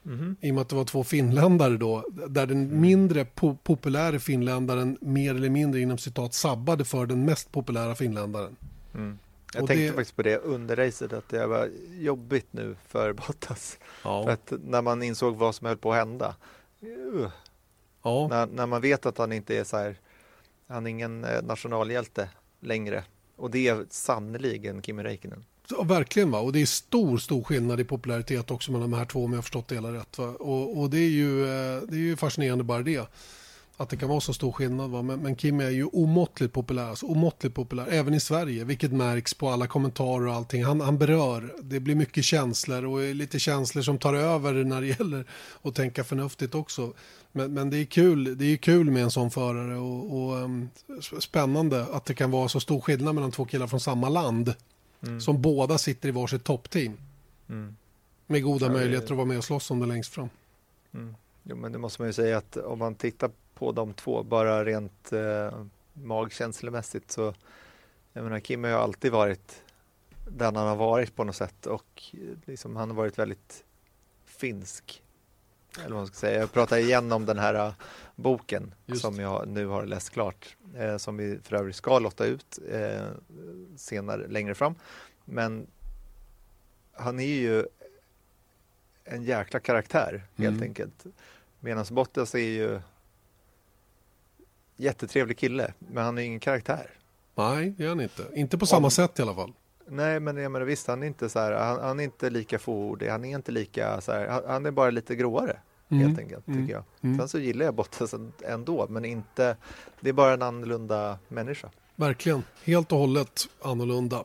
Mm. I och med att det var två finländare då, där den mm. mindre po populära finländaren mer eller mindre inom citat sabbade för den mest populära finländaren. Mm. Jag och tänkte det... faktiskt på det under racet, att det var jobbigt nu för Bottas. Ja. För att när man insåg vad som höll på att hända. Uh, ja. när, när, man vet att han inte är så här, han är ingen eh, nationalhjälte längre. Och det är sannerligen Kimi Räikkönen. Ja, verkligen, va? och det är stor, stor skillnad i popularitet också mellan de här två om jag har förstått det hela rätt. Va? Och, och det, är ju, eh, det är ju fascinerande bara det. Att det kan vara så stor skillnad. Va? Men, men Kim är ju omåttligt populär, alltså omåttligt populär, även i Sverige, vilket märks på alla kommentarer och allting. Han, han berör, det blir mycket känslor och lite känslor som tar över när det gäller att tänka förnuftigt också. Men, men det, är kul, det är kul med en sån förare och, och um, spännande att det kan vara så stor skillnad mellan två killar från samma land. Mm. Som båda sitter i varsitt toppteam. Mm. Med goda ja, möjligheter att vara med och slåss om det längst fram. Mm. Jo, men det måste man ju säga att om man tittar på de två, bara rent eh, magkänslomässigt så jag menar Kim har ju alltid varit den han har varit på något sätt och liksom, han har varit väldigt finsk. Eller vad man ska säga. Jag pratar igen om den här uh, boken Just. som jag nu har läst klart, eh, som vi för övrigt ska lotta ut eh, senare, längre fram. Men han är ju en jäkla karaktär helt mm. enkelt. Medan Bottas är ju jättetrevlig kille, men han är ingen karaktär. Nej, det är han inte. Inte på samma Om, sätt i alla fall. Nej, men jag menar visst, han är inte så här, han, han är inte lika fåordig, han är inte lika så här, han, han är bara lite gråare. Mm. Helt enkelt, mm. tycker jag. Mm. Sen så gillar jag Bottas ändå, men inte, det är bara en annorlunda människa. Verkligen, helt och hållet annorlunda.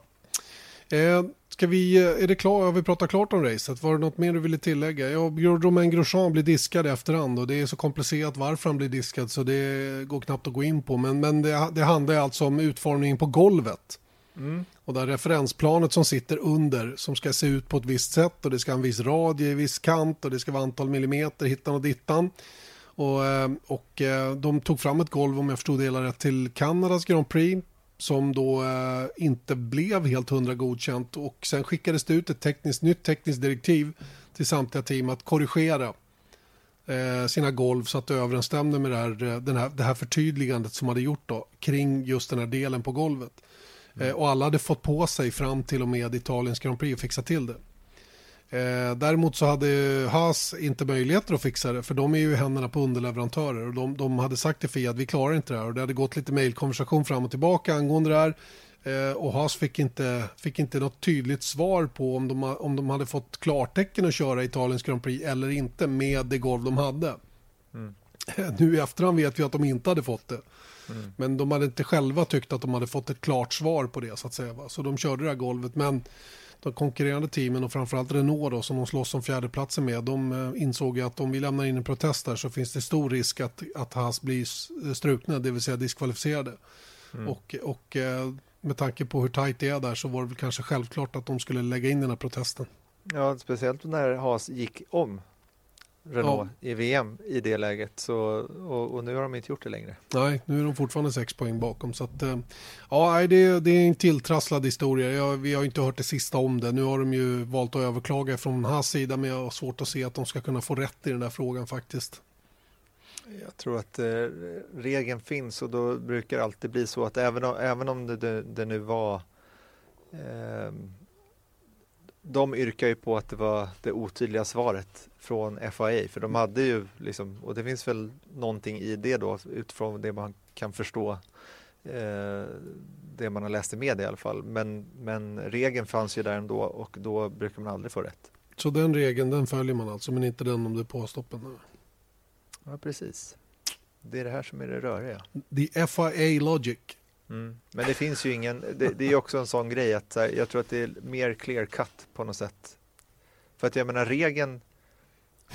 Eh, Ska vi, eh, är det klart, har vi pratat klart om racet? Var det något mer du ville tillägga? Ja, Romain Grosjean blir diskad i efterhand och det är så komplicerat varför han blir diskad så det går knappt att gå in på. Men, men det, det handlar alltså om utformningen på golvet. Mm. Och där referensplanet som sitter under som ska se ut på ett visst sätt och det ska ha en viss radie i viss kant och det ska vara antal millimeter hittan och dittan. Och, eh, och eh, de tog fram ett golv om jag förstod det hela rätt till Kanadas Grand Prix som då eh, inte blev helt hundra godkänt och sen skickades det ut ett tekniskt, nytt tekniskt direktiv till samtliga team att korrigera eh, sina golv så att det överensstämde med det här, eh, den här, det här förtydligandet som hade gjort då, kring just den här delen på golvet. Mm. Eh, och alla hade fått på sig fram till och med Italiens Grand Prix att fixa till det. Eh, däremot så hade Haas inte möjligheter att fixa det för de är ju i händerna på underleverantörer och de, de hade sagt till Fia att vi klarar inte det här och det hade gått lite mejlkonversation fram och tillbaka angående det här eh, och Haas fick inte, fick inte något tydligt svar på om de, om de hade fått klartecken att köra Italiens Grand Prix eller inte med det golv de hade. Mm. Nu i efterhand vet vi att de inte hade fått det. Mm. Men de hade inte själva tyckt att de hade fått ett klart svar på det så att säga. Va? Så de körde det här golvet men de konkurrerande teamen och framförallt Renault då, som de slåss om fjärdeplatsen med, de eh, insåg att om vi lämnar in en protest där så finns det stor risk att, att Haas blir strukna, det vill säga diskvalificerade. Mm. Och, och eh, med tanke på hur tajt det är där så var det väl kanske självklart att de skulle lägga in den här protesten. Ja, speciellt när Haas gick om Renault ja. i VM i det läget. Så, och, och, nu har de inte gjort det längre. Nej, nu är de fortfarande sex poäng bakom. Så att, eh, ja, det, det är en tilltrasslad historia. Jag, vi har inte hört det sista om det. Nu har de ju valt att överklaga från hans sida men jag har svårt att se att de ska kunna få rätt i den där frågan faktiskt. Jag tror att eh, regeln finns och då brukar det alltid bli så att även om, även om det, det, det nu var eh, de yrkar ju på att det var det otydliga svaret från FAA för de hade ju liksom, och det finns väl någonting i det då utifrån det man kan förstå eh, det man har läst i media i alla fall. Men, men regeln fanns ju där ändå och då brukar man aldrig få rätt. Så den regeln den följer man alltså men inte den om det är påstoppen? Ja precis. Det är det här som är det röriga. The FIA logic. Mm. Men det finns ju ingen, det, det är också en sån grej att här, jag tror att det är mer clear cut på något sätt. För att jag menar regeln,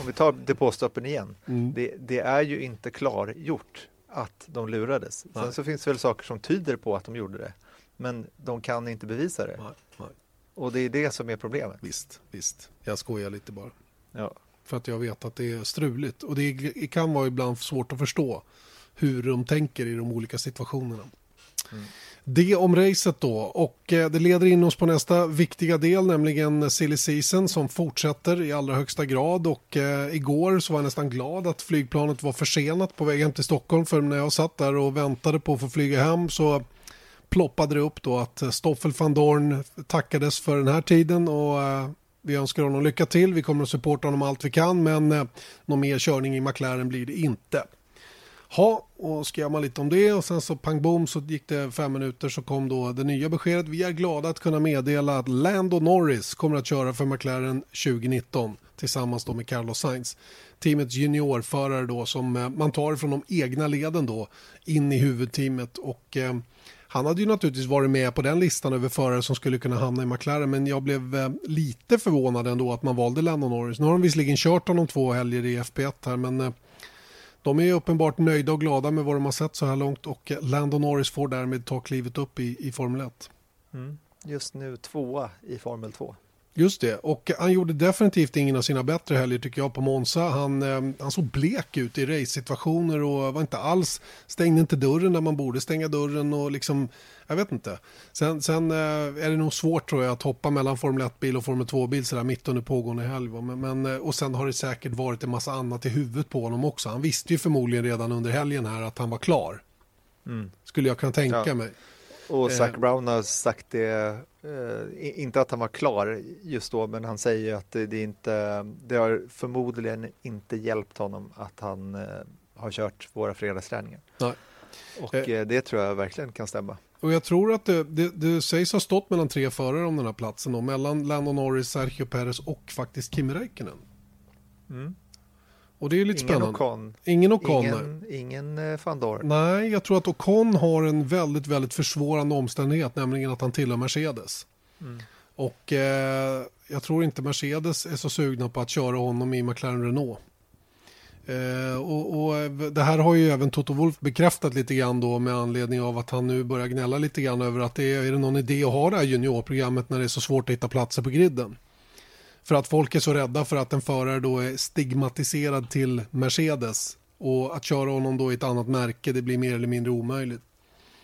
om vi tar depåstoppen igen, mm. det, det, är ju inte klargjort att de lurades. Nej. Sen så finns det väl saker som tyder på att de gjorde det. Men de kan inte bevisa det. Nej, nej. Och det är det som är problemet. Visst, visst. Jag skojar lite bara. Ja. För att jag vet att det är struligt. Och det kan vara ibland svårt att förstå hur de tänker i de olika situationerna. Mm. Det om racet då. Och eh, det leder in oss på nästa viktiga del nämligen silly season som fortsätter i allra högsta grad. Och eh, igår så var jag nästan glad att flygplanet var försenat på väg hem till Stockholm. För när jag satt där och väntade på att få flyga hem så ploppade det upp då att eh, Stoffel van Dorn tackades för den här tiden. Och eh, vi önskar honom lycka till. Vi kommer att supporta honom allt vi kan. Men eh, någon mer körning i McLaren blir det inte. Ha, och skrev man lite om det och sen så pang bom så gick det fem minuter så kom då det nya beskedet. Vi är glada att kunna meddela att Lando Norris kommer att köra för McLaren 2019 tillsammans då med Carlos Sainz. Teamets juniorförare då som eh, man tar från de egna leden då in i huvudteamet och eh, han hade ju naturligtvis varit med på den listan över förare som skulle kunna hamna i McLaren men jag blev eh, lite förvånad ändå att man valde Lando Norris. Nu har de visserligen kört honom två helger i FP1 här men eh, de är uppenbart nöjda och glada med vad de har sett så här långt och Lando Norris får därmed ta klivet upp i, i Formel 1. Mm. Just nu tvåa i Formel 2. Just det, och han gjorde definitivt ingen av sina bättre helger tycker jag på Monza. Han, eh, han såg blek ut i race-situationer och var inte alls, stängde inte dörren där man borde stänga dörren och liksom, jag vet inte. Sen, sen eh, är det nog svårt tror jag att hoppa mellan Formel 1-bil och Formel 2-bil sådär mitt under pågående helg. Men, men, eh, och sen har det säkert varit en massa annat i huvudet på honom också. Han visste ju förmodligen redan under helgen här att han var klar. Mm. Skulle jag kunna tänka ja. mig. Och Zac eh. Brown har sagt det, eh, inte att han var klar just då, men han säger att det, det, inte, det har förmodligen inte hjälpt honom att han eh, har kört våra fredagsträningar. Nej. Och eh. det tror jag verkligen kan stämma. Och jag tror att det, det, det sägs ha stått mellan tre förare om den här platsen, då, mellan Lando Norris, Sergio Perez och faktiskt Kim Räikkönen. Mm. Och det är lite ingen spännande. Ocon. Ingen Ocon. Ingen, ingen eh, van Dorn. Nej, jag tror att Ocon har en väldigt, väldigt försvårande omständighet, nämligen att han tillhör Mercedes. Mm. Och eh, jag tror inte Mercedes är så sugna på att köra honom i McLaren Renault. Eh, och, och, det här har ju även Toto Wolf bekräftat lite grann då med anledning av att han nu börjar gnälla lite grann över att det är, är det någon idé att ha det här juniorprogrammet när det är så svårt att hitta platser på griden. För att folk är så rädda för att en förare då är stigmatiserad till Mercedes och att köra honom då i ett annat märke det blir mer eller mindre omöjligt.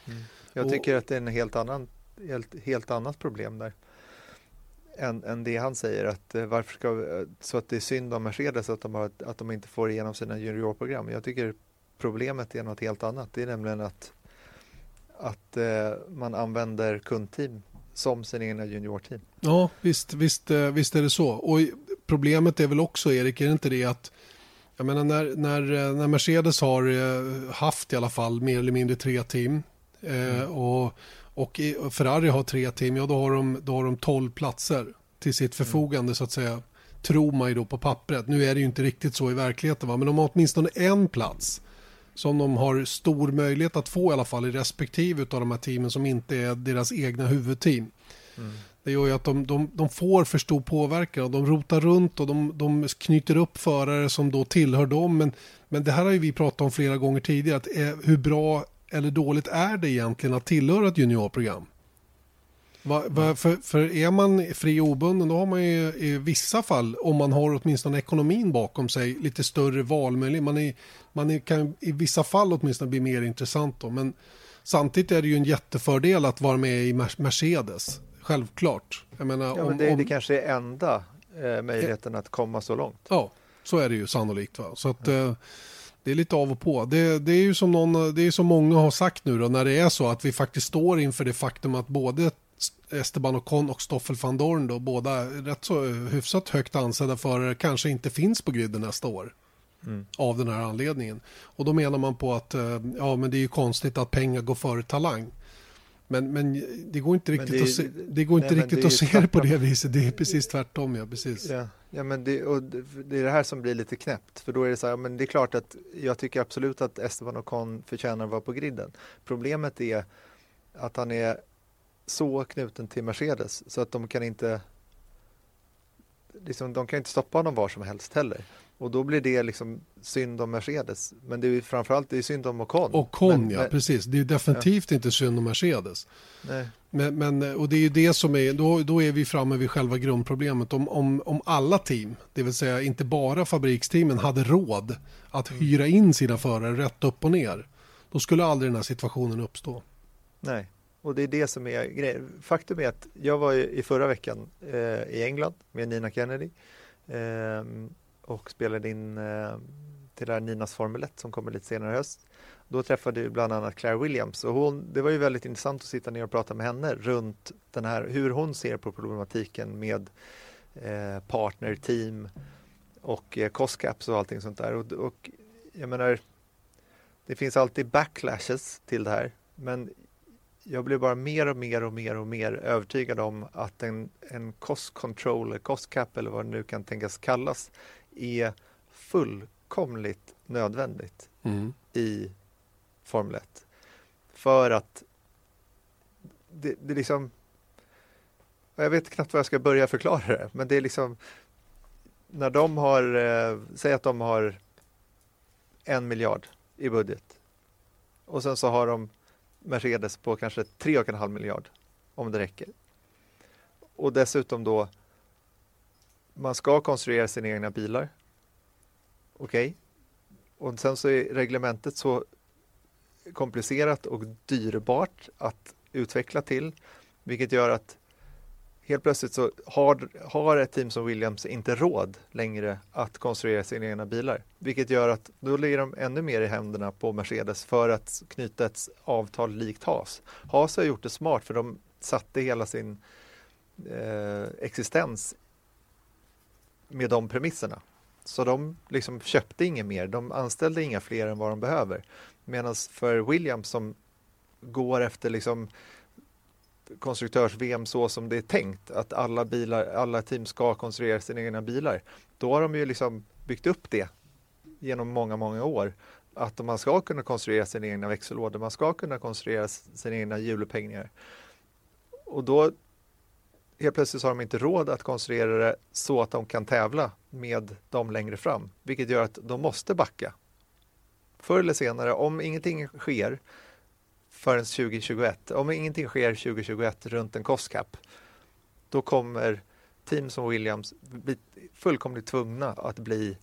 Mm. Jag tycker och, att det är en helt, annan, helt, helt annat problem där. Än, än det han säger att eh, varför ska så att det är synd om Mercedes att de, har, att de inte får igenom sina juniorprogram. Jag tycker problemet är något helt annat. Det är nämligen att, att eh, man använder kundteam som sin egna juniorteam. Ja, visst, visst, eh, visst är det så. Och problemet är väl också, Erik, är det inte det att jag menar när, när, eh, när Mercedes har eh, haft i alla fall mer eller mindre tre team mm. och, och Ferrari har tre team, ja då har de, då har de 12 platser till sitt mm. förfogande mm. så att säga. Tror man ju då på pappret. Nu är det ju inte riktigt så i verkligheten va? men de har åtminstone en plats som de har stor möjlighet att få i alla fall i respektive av de här teamen som inte är deras egna huvudteam. Mm. Det gör ju att de, de, de, får för stor påverkan och de rotar runt och de, de knyter upp förare som då tillhör dem. Men, men det här har ju vi pratat om flera gånger tidigare. Att, eh, hur bra eller dåligt är det egentligen att tillhöra ett juniorprogram? Va, va, för, för, är man fri och obunden då har man ju i vissa fall, om man har åtminstone ekonomin bakom sig, lite större valmöjlighet. Man, är, man är, kan i vissa fall åtminstone bli mer intressant då. Men samtidigt är det ju en jättefördel att vara med i Mercedes. Självklart. Jag menar, ja, om, men det, om... det kanske är enda eh, möjligheten att komma så långt. Ja, så är det ju sannolikt. Va? Så att, eh, det är lite av och på. Det, det är ju som, någon, det är som många har sagt nu då, när det är så att vi faktiskt står inför det faktum att både Esteban Ocon och Stoffel van Dorn då, båda rätt så hyfsat högt ansedda förare, kanske inte finns på griden nästa år. Mm. Av den här anledningen. Och då menar man på att eh, ja, men det är ju konstigt att pengar går före talang. Men, men det går inte riktigt, det, att, se, det går inte nej, riktigt det att se det på det viset. Det är precis tvärtom. Ja, precis. Ja, ja men det, och det är det här som blir lite knäppt. För då är det så här, men det är klart att jag tycker absolut att Esteban Ocon förtjänar att vara på griden. Problemet är att han är så knuten till Mercedes så att de kan inte liksom, de kan inte stoppa honom var som helst heller. Och då blir det liksom synd om Mercedes. Men det är framförallt det är synd om Ocon. Ocon, men, ja, men, precis. Det är definitivt ja. inte synd om Mercedes. Nej. Men, men, och det är ju det som är, då, då är vi framme vid själva grundproblemet. Om, om, om alla team, det vill säga inte bara fabriksteamen, hade råd att hyra in sina förare rätt upp och ner, då skulle aldrig den här situationen uppstå. Nej, och det är det som är grejen. Faktum är att jag var i förra veckan eh, i England med Nina Kennedy eh, och spelade in eh, till det här Ninas Formel 1 som kommer lite senare i höst. Då träffade vi bland annat Claire Williams och hon, det var ju väldigt intressant att sitta ner och prata med henne runt den här, hur hon ser på problematiken med eh, partner, team och eh, cost caps och allting sånt där. Och, och jag menar, det finns alltid backlashes till det här, men jag blir bara mer och mer och mer och mer övertygad om att en, en cost control, cost cap eller vad det nu kan tänkas kallas, är fullkomligt nödvändigt mm. i Formel 1. För att det, det liksom jag vet knappt vad jag ska börja förklara det, men det är liksom när de har, eh, säg att de har en miljard i budget och sen så har de Mercedes på kanske tre och en halv miljard om det räcker. Och dessutom då man ska konstruera sina egna bilar. Okej. Okay. Och sen så är reglementet så komplicerat och dyrbart att utveckla till, vilket gör att helt plötsligt så har, har ett team som Williams inte råd längre att konstruera sina egna bilar, vilket gör att då ligger de ännu mer i händerna på Mercedes för att knyta ett avtal likt Haas. Haas har gjort det smart för de satte hela sin eh, existens med de premisserna. Så de liksom köpte inget mer, de anställde inga fler än vad de behöver. Medan för Williams som går efter liksom konstruktörs-VM så som det är tänkt, att alla, bilar, alla team ska konstruera sina egna bilar, då har de ju liksom byggt upp det genom många, många år. Att man ska kunna konstruera sina egna växellådor, man ska kunna konstruera sina egna hjulupphängningar. Och då helt plötsligt har de inte råd att konstruera det så att de kan tävla med dem längre fram, vilket gör att de måste backa. Förr eller senare, om ingenting sker förrän 2021, om ingenting sker 2021 runt en cost cap, då kommer team som Williams bli fullkomligt tvungna att bli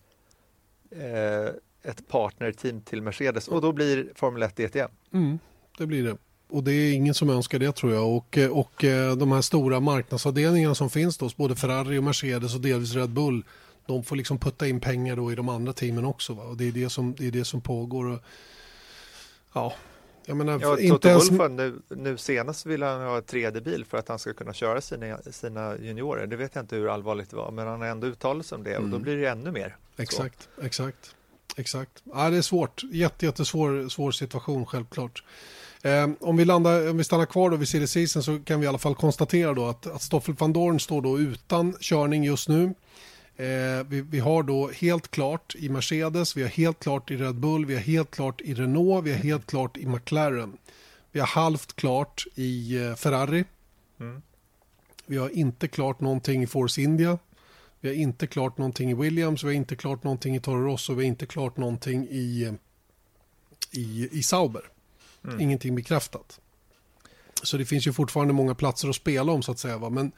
eh, ett partnerteam till Mercedes och då blir Formel 1 DTM. Mm, det blir det. Och det är ingen som önskar det tror jag. Och, eh, och eh, de här stora marknadsavdelningarna som finns då, både Ferrari och Mercedes och delvis Red Bull, de får liksom putta in pengar då i de andra teamen också. Va? Och det är det som, det är det som pågår. Och, ja, jag menar, ja, inte ens... nu, nu senast vill han ha 3D-bil för att han ska kunna köra sina, sina juniorer. Det vet jag inte hur allvarligt det var, men han har ändå uttalat sig om det och mm. då blir det ännu mer. Exakt, så. exakt. Exakt. Ja, det är svårt. Jätte, jättesvår svår situation självklart. Eh, om, vi landar, om vi stannar kvar då vid season så kan vi i alla fall konstatera då att, att Stoffel van Dorn står då utan körning just nu. Eh, vi, vi, har då helt klart i Mercedes, vi har helt klart i Red Bull, vi har helt klart i Renault, vi har helt klart i McLaren. Vi har halvt klart i eh, Ferrari. Mm. Vi har inte klart någonting i Force India. Vi har inte klart någonting i Williams, vi har inte klart någonting i Toro Rosso, vi har inte klart någonting i, eh, i, i Sauber. Mm. Ingenting bekräftat. Så det finns ju fortfarande många platser att spela om så att säga. Va? Men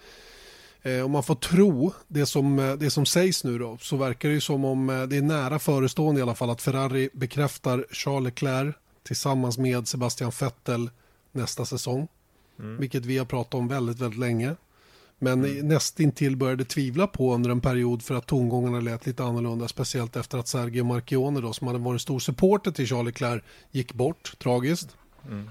om man får tro det som, eh, det som sägs nu då, så verkar det ju som om eh, det är nära förestående i alla fall att Ferrari bekräftar Charles Leclerc tillsammans med Sebastian Vettel nästa säsong. Mm. Vilket vi har pratat om väldigt, väldigt länge. Men mm. nästintill började tvivla på under en period för att tongångarna lät lite annorlunda. Speciellt efter att Sergio Marchione då, som hade varit stor supporter till Charles Leclerc gick bort, tragiskt. Mm.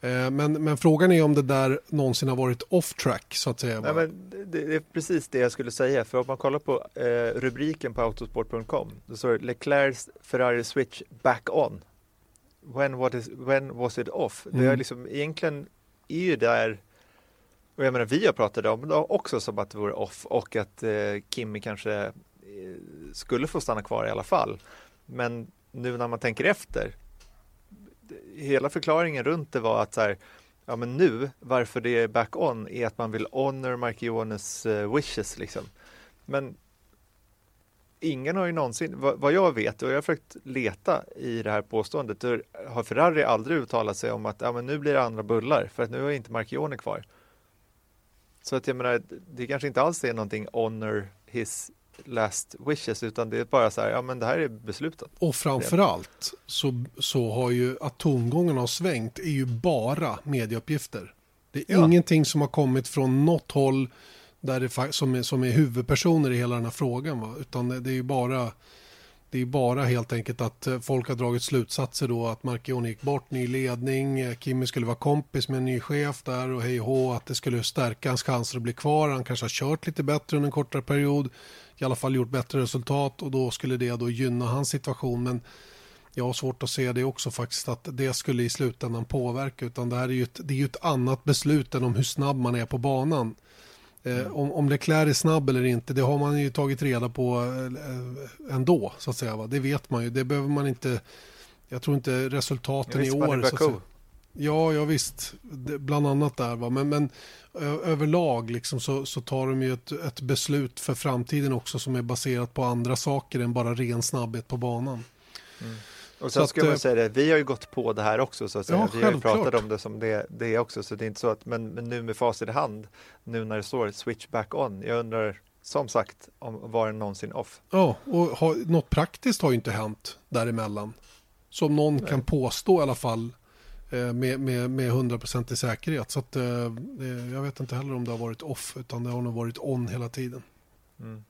Eh, men, men frågan är om det där någonsin har varit off track så att säga. Nej, men det, det, är precis det jag skulle säga. För om man kollar på eh, rubriken på autosport.com. Då står det Leclercs Ferrari switch back on. When, what is, when was it off? Mm. Det är mm. liksom, egentligen är ju där och jag menar, vi har pratat om det också som att det vore off och att eh, Kimmy kanske eh, skulle få stanna kvar i alla fall. Men nu när man tänker efter hela förklaringen runt det var att så här, ja men nu, varför det är back on är att man vill honor Marchiones eh, wishes liksom. Men ingen har ju någonsin, vad, vad, jag vet, och jag har försökt leta i det här påståendet, har Ferrari aldrig uttalat sig om att ja, men nu blir det andra bullar för att nu är inte Marchione kvar. Så att jag menar, det kanske inte alls är någonting honor his last wishes utan det är bara så här, ja men det här är beslutat. Och framförallt så, så har ju att tongångarna har svängt är ju bara medieuppgifter. Det är Ja. ingenting som har kommit från något håll där det, som, är, som är huvudpersoner i hela den här frågan. Va? Utan det, det är ju bara det är bara helt enkelt att eh, folk har dragit slutsatser då att Markion gick bort, ny ledning, eh, Kimmy skulle vara kompis med en ny chef där och hej och hå, att det skulle stärka hans chanser att bli kvar. Han kanske har kört lite bättre under en kortare period, i alla fall gjort bättre resultat och då skulle det då gynna hans situation. Men jag har svårt att se det också faktiskt att det skulle i slutändan påverka utan det här är ju ett, det är ju ett annat beslut än om hur snabb man är på banan. Eh, om, om Leclerc är snabb eller inte, det har man ju tagit reda på eh, ändå, så att säga. Va? Det vet man ju, det behöver man inte... Jag tror inte resultaten i år... Så att säga. Ja, ja visst, det, bland annat där. Va? Men, men överlag liksom, så, så tar de ju ett, ett beslut för framtiden också som är baserat på andra saker än bara ren snabbhet på banan. Och Så sen att, ska man eh, säga det, vi har ju gått på det här också så att säga. Ja, vi har ju pratat om det som det, det är också så det är inte så att men, men nu med facit i hand nu när det står switch back on. Jag undrar som sagt om var den någonsin off? Ja, och ha, något praktiskt har ju inte hänt däremellan. Som någon Nej. kan påstå i alla fall eh, med, med, med 100% i säkerhet. Så att, eh, jag vet inte heller om det har varit off utan det har nog varit on hela tiden. Mm.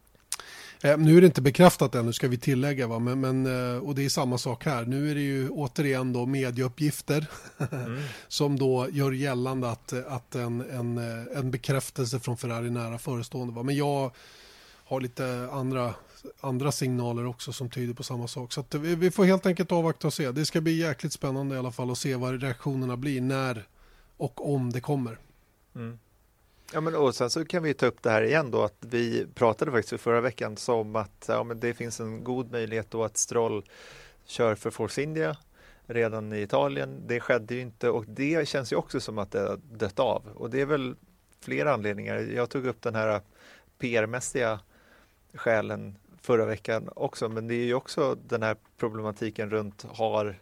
Eh, nu är det inte bekräftat ännu ska vi tillägga va? Men, men, eh, och det är samma sak här. Nu är det ju återigen då medieuppgifter Mm. som då gör gällande att, att en, en, eh, en bekräftelse från Ferrari är nära förestående. Va? Men jag har lite andra, andra signaler också som tyder på samma sak. Så vi, vi får helt enkelt avvakta och se. Det ska bli jäkligt spännande i alla fall att se vad reaktionerna blir när och om det kommer. Mm. Ja, men och sen så kan vi ta upp det här igen då att vi pratade faktiskt förra veckan som att ja, men det finns en god möjlighet då att Stroll kör för Force India redan i Italien. Det skedde ju inte och det känns ju också som att det har dött av och det är väl flera anledningar. Jag tog upp den här PR-mässiga skälen förra veckan också, men det är ju också den här problematiken runt har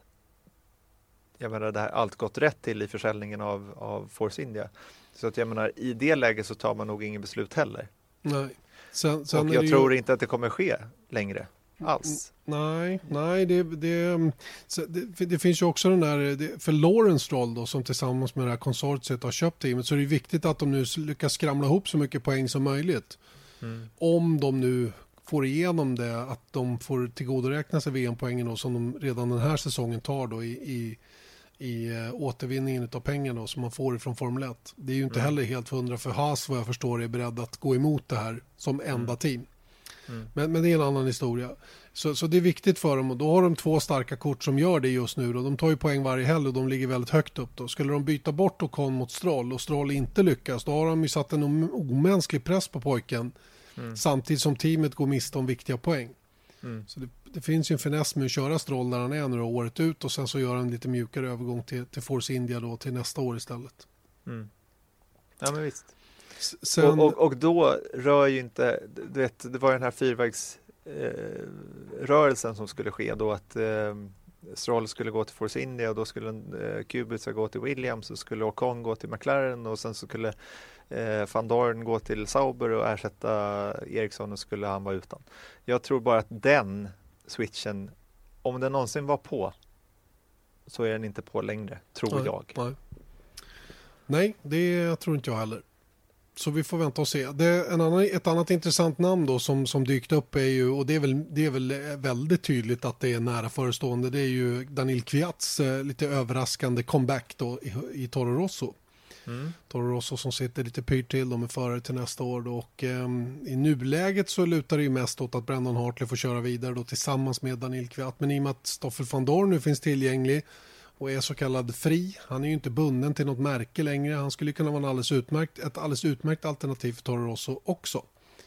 jag menar det här allt gått rätt till i försäljningen av, av Force India. Så att jag menar i det läget så tar man nog ingen beslut heller. Nej. Sen, sen och jag det tror ju... inte att det kommer ske längre alls. Nej, nej det, det, det, det finns ju också den där, för Lawrence roll då som tillsammans med det här konsortiet har köpt teamet så är det viktigt att de nu lyckas skramla ihop så mycket poäng som möjligt. Mm. Om de nu får igenom det, att de får tillgodoräkna sig VM-poängen då, som de redan den här säsongen tar då i, i, i eh, återvinningen av pengar då, som man får från Formel 1. Det är ju inte Mm. heller helt hundra för Haas vad jag förstår är beredd att gå emot det här som enda team. Mm. Men, men det är en annan historia. Så, så det är viktigt för dem och då har de två starka kort som gör det just nu. Då. De tar ju poäng varje helg och de ligger väldigt högt upp. Då. Skulle de byta bort Ocon mot Stroll och Stroll inte lyckas då har de ju satt en om- omänsklig press på pojken Mm. samtidigt som teamet går miste om viktiga poäng. Mm. Så det, det finns ju en finess med att köra Stroll där han är nu året ut och sen så gör han en lite mjukare övergång till, till Force India då till nästa år istället. Mm. Ja men visst. Sen, Och, och, och då rör ju inte, du vet, det var den här fyrvägs eh, som skulle ske då att eh, Stroll skulle gå till Force India och då skulle eh, Kubica gå till Williams och skulle Ocon gå till McLaren och sen så skulle eh, van Dorn gå till Sauber och ersätta Ericsson och skulle han vara utan. Jag tror bara att den switchen, om den någonsin var på så är den inte på längre, tror Nej, jag. Nej. nej, det tror inte jag heller. Så vi får vänta och se. Det, en annan, ett annat intressant namn då som, som dykt upp är ju, och det är, väl, det är väl väldigt tydligt att det är nära förestående, det är ju Daniel Kviats eh, lite överraskande comeback då i, i Toro Rosso. Mm. Toro Rosso som sitter lite pyrt till, de är förare till nästa år då. Och ehm, i nuläget så lutar det ju mest åt att Brendan Hartley får köra vidare då tillsammans med Daniel Kviat. Men i och med att Stoffel van Dorn nu finns tillgänglig och är så kallad fri, han är ju inte bunden till något märke längre. Han skulle kunna vara en alldeles utmärkt, ett alldeles utmärkt alternativ för Toro Rosso också.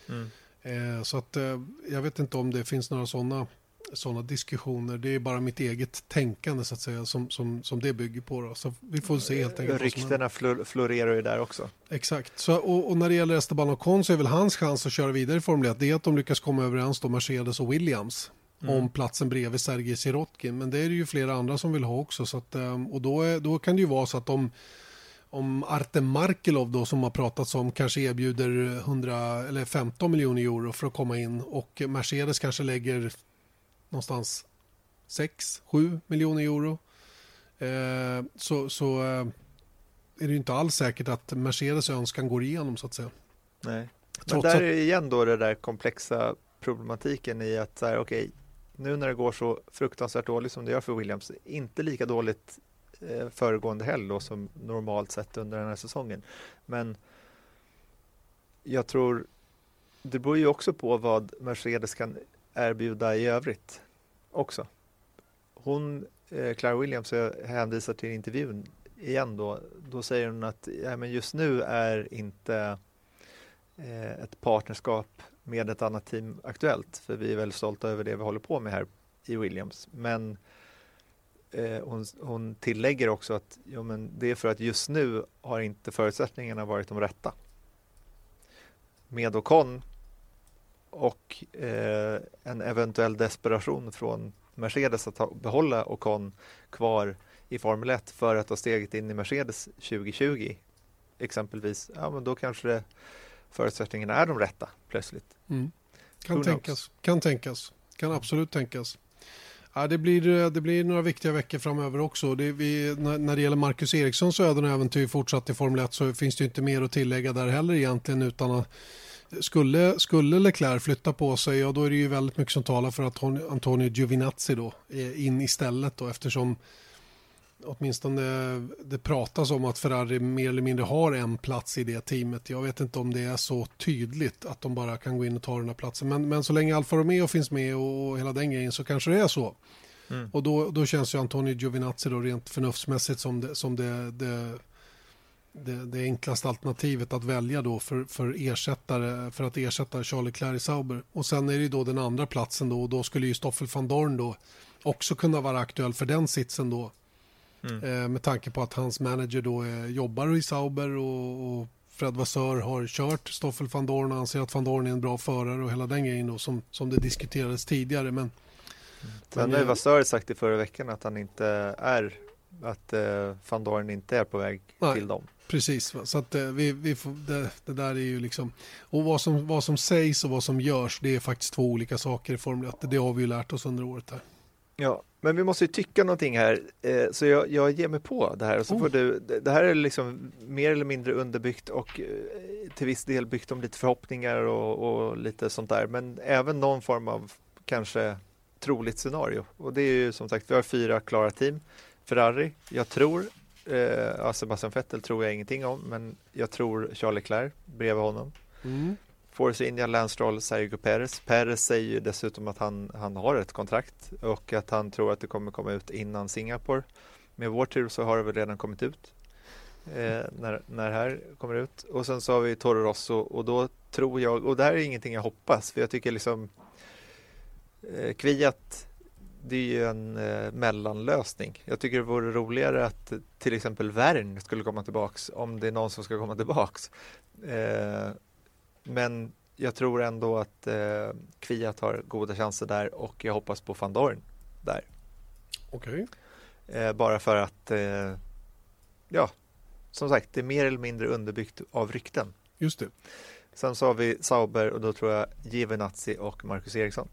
Mm. Eh, så att eh, jag vet inte om det finns några sådana såna diskussioner. Det är bara mitt eget tänkande så att säga som, som, som det bygger på. Då. Så vi får se helt enkelt. Ryktena flor- florerar ju där också. Exakt. Så, och, och när det gäller Esteban Ocon så är väl hans chans att köra vidare i Formel 1 det är att de lyckas komma överens då Mercedes och Williams Mm. om platsen bredvid Sergej Sirotkin. Men det är det ju flera andra som vill ha också. Så att, ehm, och då, är, då kan det ju vara så att de om Artem Markelov då som har pratats om kanske erbjuder 100 eller 15 miljoner euro för att komma in och Mercedes kanske lägger någonstans 6-7 miljoner euro. Eh, så, så eh, är det inte alls säkert att Mercedes önskan går igenom så att säga. Nej, men där är igen då det där komplexa problematiken i att så här, okej, okay, nu när det går så fruktansvärt dåligt som det gör för Williams, inte lika dåligt eh, föregående helg då som normalt sett under den här säsongen. Men jag tror det beror ju också på vad Mercedes kan erbjuda i övrigt också. Hon, eh, Clara Williams, jag hänvisar till intervjun igen då, då säger hon att ja, men just nu är inte eh, ett partnerskap med ett annat team aktuellt, för vi är väldigt stolta över det vi håller på med här i Williams. Men eh, hon, hon tillägger också att ja, men det är för att just nu har inte förutsättningarna varit de rätta. Med Ocon och eh, en eventuell desperation från Mercedes att ha, behålla Ocon kvar i Formel 1 för att ta steget in i Mercedes 2020 exempelvis, ja men då kanske det, förutsättningarna är de rätta plötsligt. Mm. Kan tänkas, kan tänkas, kan absolut tänkas. Ja, det, blir, det blir några viktiga veckor framöver också. Det, vi, när, när det gäller Marcus Erikssons öden och äventyr fortsatt i Formel 1 så finns det inte mer att tillägga där heller egentligen utan att skulle, skulle Leclerc flytta på sig, ja då är det ju väldigt mycket som talar för att Antonio Giovinazzi då är in istället då eftersom åtminstone det pratas om att Ferrari mer eller mindre har en plats i det teamet. Jag vet inte om det är så tydligt att de bara kan gå in och ta den här platsen. Men, men så länge Alfa Romeo finns med och, och hela den grejen så kanske det är så. Mm. Och då, då känns ju Antonio Giovinazzi då rent förnuftsmässigt som det, som det, det, det, det enklaste alternativet att välja då för, för, ersättare, för att ersätta Charlie Clary Sauber. Och sen är det då den andra platsen då och då skulle ju Stoffel van Dorn då också kunna vara aktuell för den sitsen då Mm. Eh, med tanke på att hans manager då är, jobbar i Sauber och, och Fred Vassör har kört Stoffel van Dorn och anser att van Dorn är en bra förare och hela den grejen då, som, som det diskuterades tidigare. Men, men nu har Vassör sagt i förra veckan att han inte är att eh, van Dorn inte är på väg nej, till dem. Precis, så att eh, vi, vi får, det, det, där är ju liksom och vad som, vad som sägs och vad som görs det är faktiskt två olika saker i Formel 1. Det har vi ju lärt oss under året här. Ja, men vi måste ju tycka någonting här, eh, så jag, jag ger mig på det här. Och så oh. får du, det här är liksom mer eller mindre underbyggt och eh, till viss del byggt om lite förhoppningar och, och, lite sånt där. Men även någon form av kanske troligt scenario. Och det är ju som sagt, vi har fyra klara team. Ferrari, jag tror, eh, Sebastian Vettel tror jag ingenting om, men jag tror Charles Leclerc bredvid honom. Mm. Force India, Lance Stroll, Sergio Perez. Perez säger ju dessutom att han, han har ett kontrakt och att han tror att det kommer komma ut innan Singapore. Med vår tur så har det väl redan kommit ut eh, när, när det här kommer ut. Och sen så har vi Toro Rosso och då tror jag, och det här är ingenting jag hoppas, för jag tycker liksom eh, Kviat det är ju en eh, mellanlösning. Jag tycker det vore roligare att till exempel Värn skulle komma tillbaks om det är någon som ska komma tillbaks. Eh, men jag tror ändå att eh, Kviat har goda chanser där och jag hoppas på van Dorn där. Okej. Okay. Eh, bara för att, eh, ja, som sagt, det är mer eller mindre underbyggt av rykten. Just det. Sen så har vi Sauber och då tror jag Giovinazzi och Marcus Eriksson.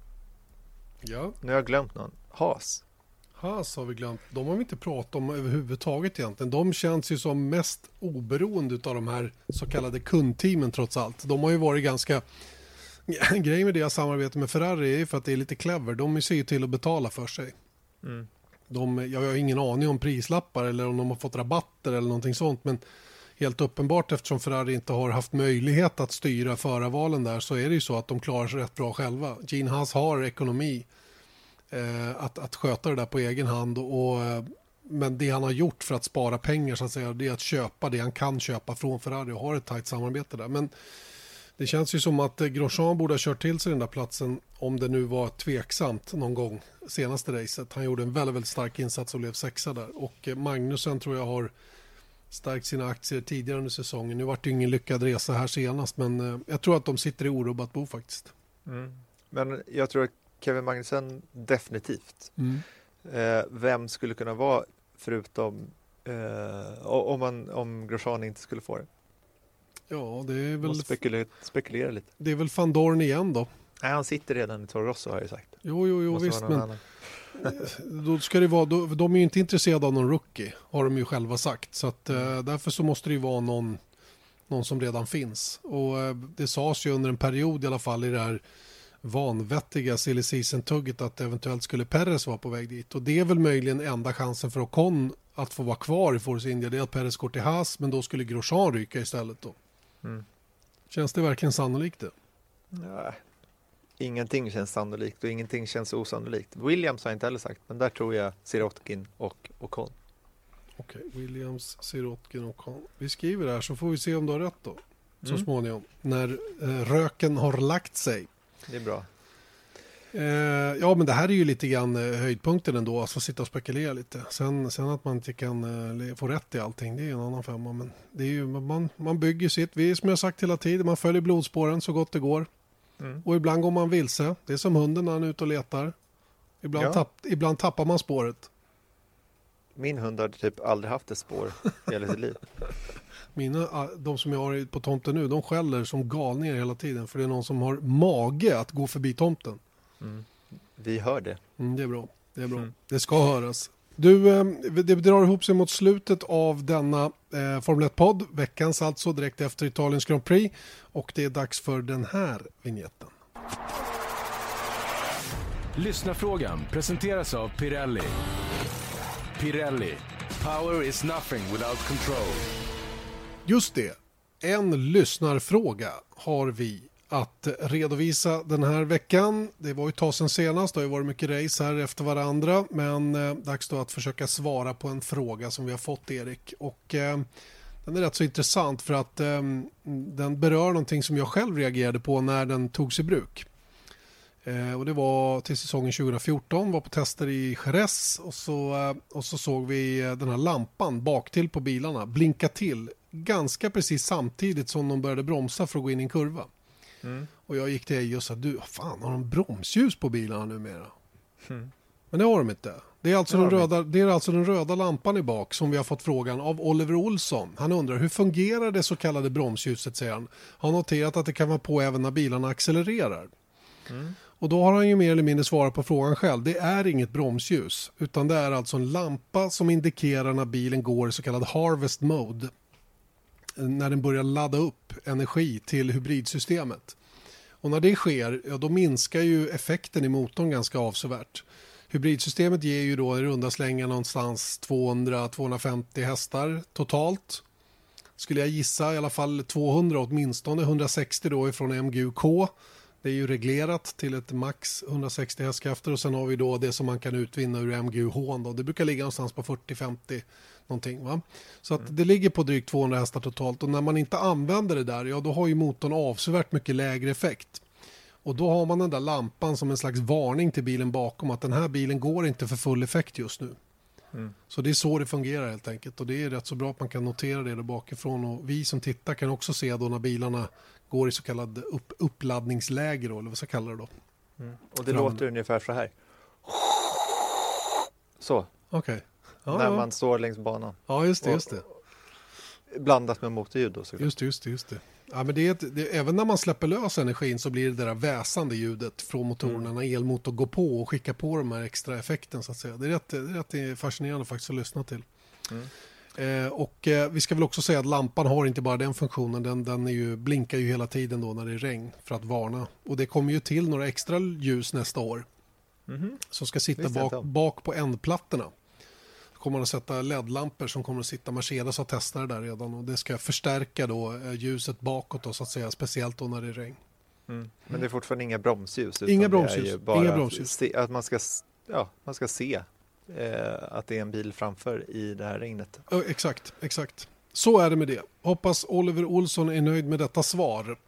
Ja. Nu har jag glömt någon. Haas. Haas har vi glömt. De har vi inte pratat om överhuvudtaget egentligen. De känns ju som mest oberoende av de här så kallade kundteamen trots allt. De har ju varit ganska... Grejen med deras samarbete med Ferrari är för att det är lite clever. De ser ju till att betala för sig. Mm. De, jag har ingen aning om prislappar eller om de har fått rabatter eller någonting sånt. Men helt uppenbart eftersom Ferrari inte har haft möjlighet att styra förarvalen där så är det ju så att de klarar sig rätt bra själva. Gene Haas har ekonomi eh, att, att sköta det där på egen hand. Och, och, eh, men det han har gjort för att spara pengar så att säga, det är att köpa det han kan köpa från Ferrari och har ett tajt samarbete där. Men det känns ju som att eh, Grosjean borde ha kört till sig den där platsen om det nu var tveksamt någon gång senaste racet. Han gjorde en väldigt, väldigt stark insats och blev sexa där. Och eh, Magnusen tror jag har stärkt sina aktier tidigare under säsongen. Nu vart det ingen lyckad resa här senast men eh, jag tror att de sitter i orubbat bo faktiskt. Mm. Men jag tror att Kevin Magnussen definitivt. Mm. Eh, vem skulle kunna vara, förutom Eh, om, man, om Grosjean inte skulle få det. Ja, det är väl, spekulera, spekulera lite. det är väl van Dorn igen då. Nej, han sitter redan i Toro Rosso har jag sagt. Jo, jo, jo, Måste visst, men annan. Då ska det vara, då, de är ju inte intresserade av någon rookie, har de ju själva sagt. Så att, eh, därför så måste det ju vara någon, någon som redan finns. Och eh, det sades ju under en period i alla fall i det här vanvettiga silly season-tugget att eventuellt skulle Perez vara på väg dit. Och det är väl möjligen enda chansen för Ocon att få vara kvar i Force India. Det är att Perez går till Haas, men då skulle Grosjean ryka istället då. Mm. Känns det verkligen sannolikt det? Nej. Ingenting känns sannolikt och ingenting känns osannolikt. Williams har jag inte heller sagt, men där tror jag Sirotkin och Ocon. Okej, Williams, Sirotkin och Ocon. Vi skriver det här så får vi se om du har rätt då. Så Mm. småningom. När eh, röken har lagt sig. Det är bra. Eh, ja, men det här är ju lite grann eh, höjdpunkten ändå, att få sitta och spekulera lite. Sen, sen att man inte kan eh, få rätt i allting, det är en annan femma. Men det är ju, man, man bygger sitt, vi som jag sagt hela tiden, man följer blodspåren så gott det går. Mm. Och ibland går man vilse, det är som hunden när han är ute och letar. Ibland, Ja. tapp, ibland tappar man spåret. Min hund har typ aldrig haft ett spår i hela sitt liv. Mina, ah, de som jag har på tomten nu, de skäller som galningar hela tiden. För det är någon som har mage att gå förbi tomten. Mm. Vi hör det. Mm, det är bra. Det är bra. Mm. Det ska höras. Du, eh, det drar ihop sig mot slutet av denna eh, Formel 1-podd. Veckans alltså, direkt efter Italiens Grand Prix. Och det är dags för den här vignetten. Lyssnarfrågan presenteras av Pirelli. Pirelli. Power is nothing without control. Just det, en lyssnarfråga har vi att redovisa den här veckan. Det var ju ett tag sedan senast, det har ju varit mycket race här efter varandra. Men eh, dags då att försöka svara på en fråga som vi har fått Erik. Och eh, den är rätt så intressant för att eh, den berör någonting som jag själv reagerade på när den togs i bruk. Eh, och det var till säsongen 2014, var på tester i Jerez och så, eh, och så såg vi eh, den här lampan baktill på bilarna blinka till ganska precis samtidigt som de började bromsa för att gå in i en kurva. Mm. Och jag gick till Eje och sa, du, fan har de bromsljus på bilarna numera? Mm. Men det har de inte. Det är, alltså Det den röda, det är alltså den röda lampan i bak som vi har fått frågan av Oliver Olsson. Han undrar hur fungerar det så kallade bromsljuset, säger han. Har noterat att det kan vara på även när bilarna accelererar. Mm. Och då har han ju mer eller mindre svarat på frågan själv. Det är inget bromsljus, utan det är alltså en lampa som indikerar när bilen går i så kallad harvest mode. När den börjar ladda upp energi till hybridsystemet. Och när det sker, ja, då minskar ju effekten i motorn ganska avsevärt. Hybridsystemet ger ju då i runda slängar någonstans 200-250 hästar totalt. Skulle jag gissa i alla fall 200 åtminstone, 160 då ifrån MGUK. Det är ju reglerat till ett max 160 hästkrafter och sen har vi då det som man kan utvinna ur MGUH. Då. Det brukar ligga någonstans på 40-50 någonting. Va? Så att det ligger på drygt 200 hästar totalt och när man inte använder det där, ja då har ju motorn avsevärt mycket lägre effekt. Och då har man den där lampan som en slags varning till bilen bakom att den här bilen går inte för full effekt just nu. Mm. Så det är så det fungerar helt enkelt och det är rätt så bra att man kan notera det där bakifrån och vi som tittar kan också se då när bilarna går i så kallad upp, uppladdningsläge då, eller vad ska jag kalla det då. Mm. Och det Fram. låter ungefär så här. Så, Okej. Ja, när ja. man står längs banan. ja, just det, just det. Blandat med motorljud då såklart. Just det, just det, just det. Ja, men det är ett, det, även när man släpper lös energin så blir det det där väsande ljudet från motorerna när elmotorn går på och skickar på de här extra effekten så att säga. Det är rätt, det är rätt fascinerande faktiskt att lyssna till. Mm. Eh, och eh, vi ska väl också säga att lampan har inte bara den funktionen, den, den är ju, blinkar ju hela tiden då när det är regn för att varna. Och det kommer ju till några extra ljus nästa år Mhm. som ska sitta bak, bak på ändplattorna. Kommer man att sätta LED-lampor som kommer att sitta, Mercedes har testat det där redan och det ska förstärka då eh, ljuset bakåt då, så att säga, speciellt då när det är regn. Mm. Men det är fortfarande inga bromsljus. utan Inga det är bromsljus, ju bara inga att bromsljus. Se, att man ska, ja, man ska se eh, att det är en bil framför i det här regnet. Ja, exakt, exakt. Så är det med det. Hoppas Oliver Olsson är nöjd med detta svar.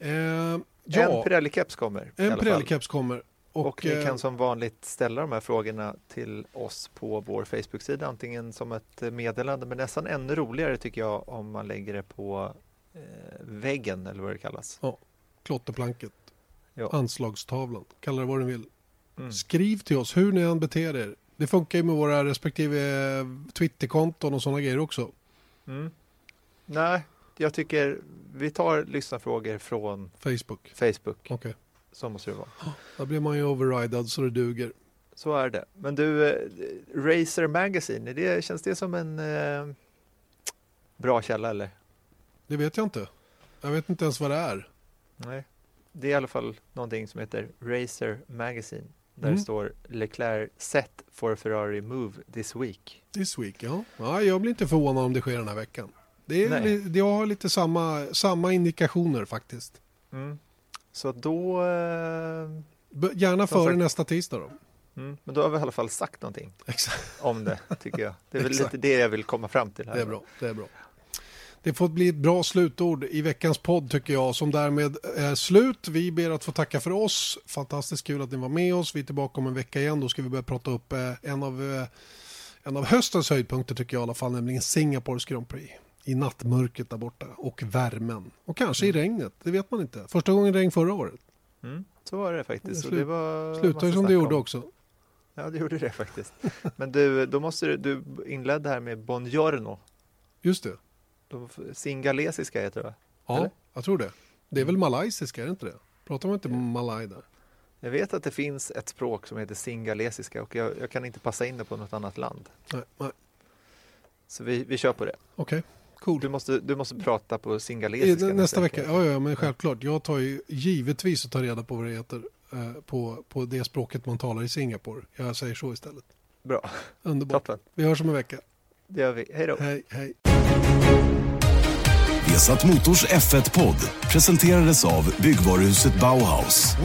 Eh, ja, En Pirelli-keps kommer. en. Pirelli-keps kommer. Och, Och, ni eh, kan som vanligt ställa de här frågorna till oss på vår Facebook-sida, antingen som ett meddelande, men nästan ännu roligare tycker jag om man lägger det på eh, väggen eller vad det kallas. klotterplanket, Ja. anslagstavlan, kalla det vad du vill. Mm. Skriv till oss hur ni än beter er Det funkar ju med våra respektive eh, Twitterkonton och sådana grejer också. Mm. Nej, jag tycker vi tar lyssnarfrågor från Facebook. Facebook. Okej. Så måste det vara. Då blir man ju overridad så det duger. Så är det. Men du, eh, Razer Magazine, det, känns det som en eh, bra källa eller? Det vet jag inte. Jag vet inte ens vad det är. Nej. Det är i alla fall någonting som heter Razer Magazine. Där Mm. det står Leclerc set for Ferrari move this week. This week, ja. ja. Jag blir inte förvånad om det sker den här veckan. Det, är, li- det har lite samma, samma indikationer faktiskt. Mm. Så då, eh, Gärna före nästa tisdag då. mm, men då har vi i alla fall sagt någonting Exakt. om det, tycker jag. Det är väl lite det jag vill komma fram till här. Det är bra. Det är bra. Det får bli ett bra slutord i veckans podd tycker jag som därmed är slut. Vi ber att få tacka för oss. Fantastiskt kul att ni var med oss. Vi är tillbaka om en vecka igen. Då ska vi börja prata upp eh, en av, eh, en av höstens höjdpunkter tycker jag i alla fall, nämligen Singapores Grand Prix. I nattmörkret där borta och värmen. Och kanske i regnet, det vet man inte. Första gången regn förra året. Mm, så var det faktiskt. Det Och det massa ju som det gjorde om. också. Ja, det gjorde det faktiskt. Men du, då måste du, du inledde här med Buongiorno. Just det. De- Singalesiska heter det va? Ja, Eller? jag tror det. Det är väl malaysiska, är det inte det? Pratar man inte malaj där? Jag vet att det finns ett språk som heter singalesiska och jag, jag kan inte passa in det på något annat land. Nej, nej. Så vi, vi kör på det. Okej, cool. Du måste, du måste prata på singalesiska. nästa vecka, ja, ja men självklart. Jag tar ju givetvis att ta reda på vad det heter eh, på, på det språket man talar i Singapore. Jag säger så istället. Bra, Underbart. toppen. Vi hörs om en vecka. Det gör vi. Hej då. Hej, hej. Vesat Motors F1-podd presenterades av byggvaruhuset Bauhaus.